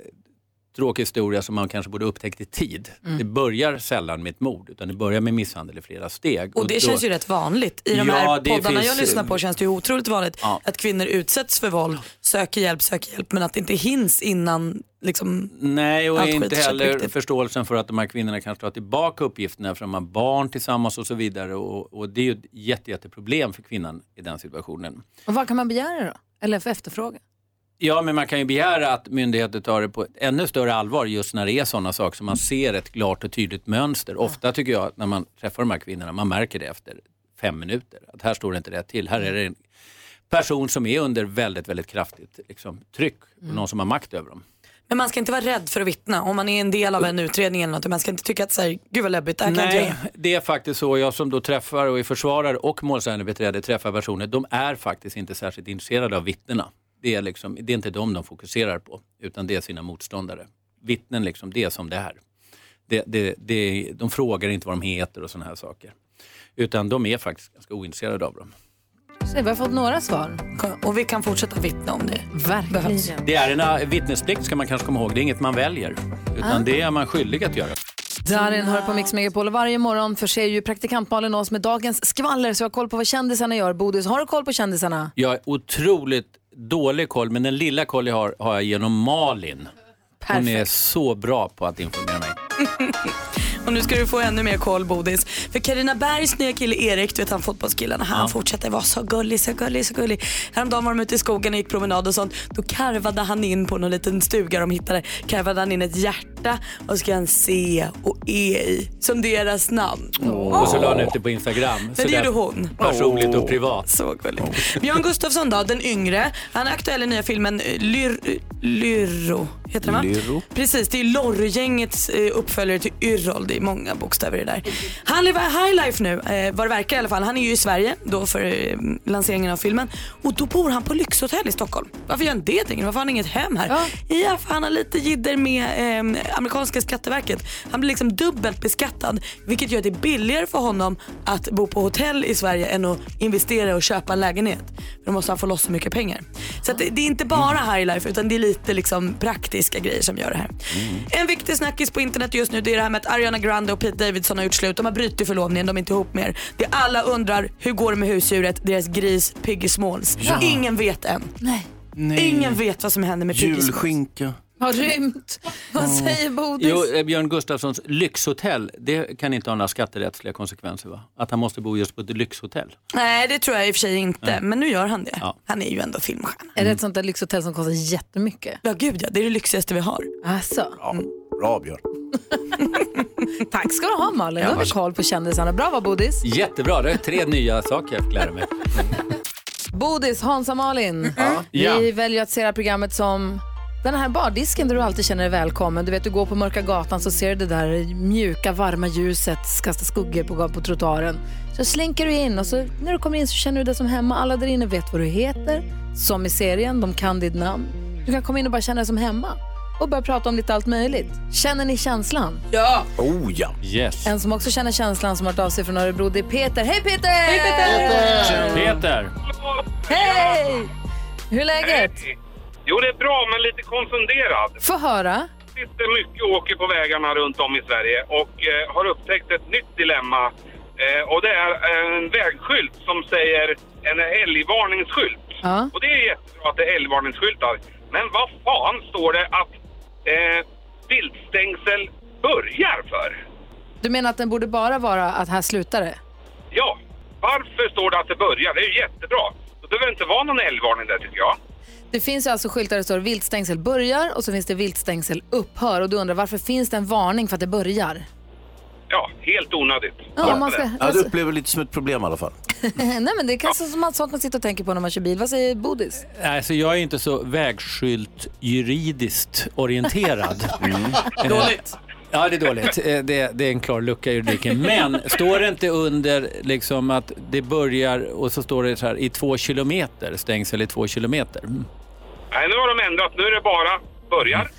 tråkig historia som man kanske borde upptäckt i tid. Mm. Det börjar sällan med ett mord, utan det börjar med misshandel i flera steg. Och det då- känns ju rätt vanligt. I de Ja, här poddarna finns- jag lyssnar på känns det ju otroligt vanligt Ja. att kvinnor utsätts för våld, söker hjälp, söker hjälp men att det inte hinns innan liksom, Nej, och allt inte heller riktigt. förståelsen för att de här kvinnorna kanske tar tillbaka uppgifterna för de har barn tillsammans och så vidare. Och, och det är ju ett jätte, jätteproblem för kvinnan i den situationen. Och vad kan man begära då? Eller för efterfråga? Ja, men man kan ju begära att myndigheter tar det på ännu större allvar just när det är sådana saker som man ser ett klart och tydligt mönster. Ofta tycker jag att när man träffar de här kvinnorna, man märker det efter fem minuter. Att här står det inte rätt till. Här är det en person som är under väldigt, väldigt kraftigt liksom, tryck. Mm. Någon som har makt över dem. Men man ska inte vara rädd för att vittna om man är en del av en utredning eller något. Man ska inte tycka att så här, gud vad läbbigt, det här kan jag Nej, det är faktiskt så. Jag som då träffar och är försvarare och målsägandebiträde träffar personer, de är faktiskt inte särskilt intresserade av vittnena. Det är, liksom, det är inte dem de fokuserar på, utan det är sina motståndare. Vittnen, liksom, det är som det är. Det, det, det, de frågar inte vad de heter och sådana här saker. Utan de är faktiskt ganska ointresserade av dem. Så vi har fått några svar. Och vi kan fortsätta vittna om det Verkligen. Det är en eh, vittnesplikt ska man kanske komma ihåg, det är inget man väljer. Utan Ah. det är man skyldig att göra. Darin hör på Mix Megapol och varje morgon förser ju praktikant Malin oss med dagens skvaller så jag har koll på vad kändisarna gör. Bodis, har du koll på kändisarna? Jag har otroligt dålig koll, men den lilla koll jag har, har jag genom Malin. Hon är så bra på att informera mig. Och nu ska du få ännu mer koll Bodis. För Karina Bergs nya kille Erik, du vet han fotbollskillen, han Ja. fortsätter vara så gullig, så gullig, så gullig. Häromdagen var de ute i skogen och gick promenad och sånt. Då karvade han in på någon liten stuga de hittade, karvade han in ett hjärta och ska han C och E i som deras namn. Och så la han ut det på Instagram. Men Så det gjorde hon. Personligt och privat. Så gulligt. Björn Gustafsson då, den yngre. Han är aktuell i nya filmen eh, Lyr, Lyrro. Heter den va? Lyrro. Precis, det är Lorry-gängets eh, uppföljare till Yrrol. Det är många bokstäver i det där. Han lever high life nu, eh, vad det verkar i alla fall. Han är ju i Sverige då för lanseringen av filmen. Och då bor han på lyxhotell i Stockholm. Varför gör han det? Varför har han inget hem här? Ja, för han har lite jidder med eh, amerikanska skatteverket. Han blir liksom dubbelt beskattad vilket gör det billigare för honom att bo på hotell i Sverige än att investera och köpa en lägenhet. För då måste han få loss så mycket pengar. Så att det, det är inte bara high life utan det är lite liksom praktiska grejer som gör det här. En viktig snackis på internet just nu det är det här med att Ariana Grande och Pete Davidson har gjort slut. De har brutit förlovningen, de är inte ihop mer. Det alla undrar, hur går det med husdjuret, deras gris Piggy Smalls? Ja. Ingen vet än. Nej. Ingen vet vad som händer med Piggy Smalls. Julskinka. Har rymt. Vad säger Bodis? Jo, eh, Björn Gustafssons lyxhotell, det kan inte ha några skatterättsliga konsekvenser va? Att han måste bo just på ett lyxhotell. Nej det tror jag i och för sig inte, Nej. men nu gör han det. Ja. Han är ju ändå filmstjärna. Är det ett sånt där lyxhotell som kostar jättemycket? Ja gud ja, det är det lyxigaste vi har. Alltså. Ja, bra Björn. Tack ska du ha Malin, Ja, har vi koll på kändisarna. Bra va Bodis? Jättebra, det är tre nya saker jag fick lära mig. Bodis, Hansa Malin. Ja. Vi väljer att se det här programmet som den här bardisken där du alltid känner dig välkommen. Du vet, du går på mörka gatan så ser du det där mjuka, varma ljuset kasta skuggor på, på trottoaren. Så slinker du in och så när du kommer in så känner du dig som hemma. Alla där inne vet vad du heter, som i serien, de kan ditt namn. Du kan komma in och bara känna dig som hemma. och börja prata om lite allt möjligt. Känner ni känslan? Ja! Oh ja. Yes. En som också känner känslan som har hört av sig från Örebro, det är Peter. Hej Peter! Hej Peter! Peter! Hej! Hur är läget? Jo, det är bra, men lite konfunderad. Få höra. Sitter mycket åker på vägarna runt om i Sverige och eh, har upptäckt ett nytt dilemma. Eh, och det är en vägskylt som säger en älgvarningsskylt. Ja. Och det är jättebra att det är älgvarningsskyltar. Men vad fan står det att eh, viltstängsel börjar för? Du menar att den borde bara vara att här slutar det? Ja, varför står det att det börjar? Det är ju jättebra. Det behöver inte vara någon älgvarning där tycker jag. Det finns ju alltså skyltar där det står viltstängsel börjar och så finns det viltstängsel upphör och du undrar varför finns det en varning för att det börjar? Ja, helt onödigt. Ja, man ska- Ja, du upplever lite som ett problem i alla fall. Nej men det är kanske som att sånt man sitter och tänker på när man kör bil. Vad säger Bodis? Alltså jag är inte så vägskylt juridiskt orienterad. Eh, Dåligt. Ja, det är dåligt. Eh, Det, det är en klar lucka i juridiken. Men står det inte under liksom att det börjar och så står det så här i två kilometer, stängsel i två kilometer? Mm. Nej, nu har de ändrat. Nu är det bara börjar.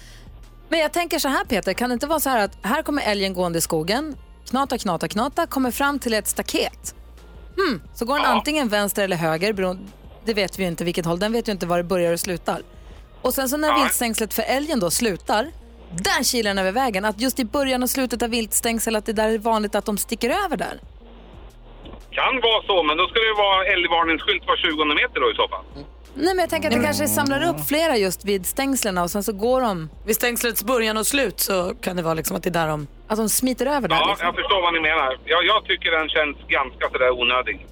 Men jag tänker så här Peter, kan det inte vara så här att här kommer älgen gående i skogen, knata, knata, knata, kommer fram till ett staket. Hmm, så går den antingen vänster eller höger, beroende, det vet vi ju inte vilket håll, den vet ju inte var det börjar och slutar. Och sen så när viltstängslet för älgen då slutar, där kilar den över vägen. Att just i början och slutet av viltstängsel, att det där är vanligt att de sticker över där. Kan vara så, men då ska det vara älgvarningsskylt var 20 meter då i så fall. Nej men jag tänker att det kanske samlar upp flera just vid stängslen och sen så går de... Vid stängslets början och slut så kan det vara liksom att det är där de... Att de smiter över där Ja, liksom. jag förstår vad ni menar. Jag, jag tycker den känns ganska sådär onödig.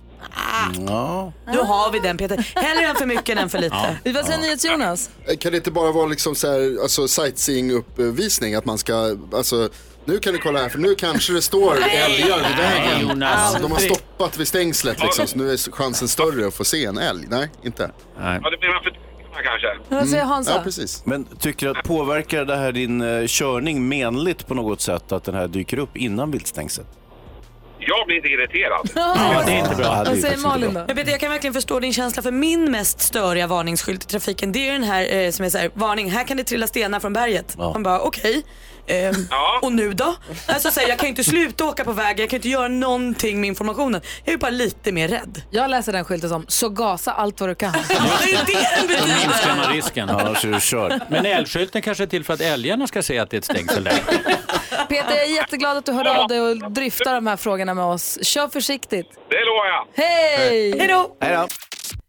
Ja. Nu har vi den Peter. Hellre en för mycket än för lite. Vad säger NyhetsJonas? Eh, Kan det inte bara vara liksom så här, alltså sightseeing-uppvisning? Att man ska, alltså, nu kan ni kolla här för nu kanske det står älgar vid vägen. Jonas. Ja, de har stoppat vid stängslet liksom, så nu är chansen större att få se en älg. Nej, inte. Nej. Ja, det menar för t- kanske. Vad säger Hansa? Ja, precis. Men tycker du att påverkar det här din eh, körning menligt på något sätt att den här dyker upp innan viltstängsel? Jag blir inte irriterad. Ja, det är inte bra. Vad säger Malin då? Jag, vet, jag kan verkligen förstå din känsla för min mest störiga varningsskylt i trafiken det är den här eh, som är så här, varning, här kan det trilla stenar från berget. Ja. Man bara okej. Ehm, Och nu då? Alltså, så här, jag kan ju inte sluta åka på vägen, jag kan ju inte göra någonting med informationen. Jag är bara lite mer rädd. Jag läser den skylten som så gasa allt vad du kan. Det är ju det den betyder. man risken. Ja, är du körd. Men älgskylten kanske är till för att älgarna ska se att det är ett stängsel där. Peter, jag är jätteglad att du hörde av dig och dryftar de här frågorna med oss. Kör försiktigt. Det lovar jag. Hej! Hej då!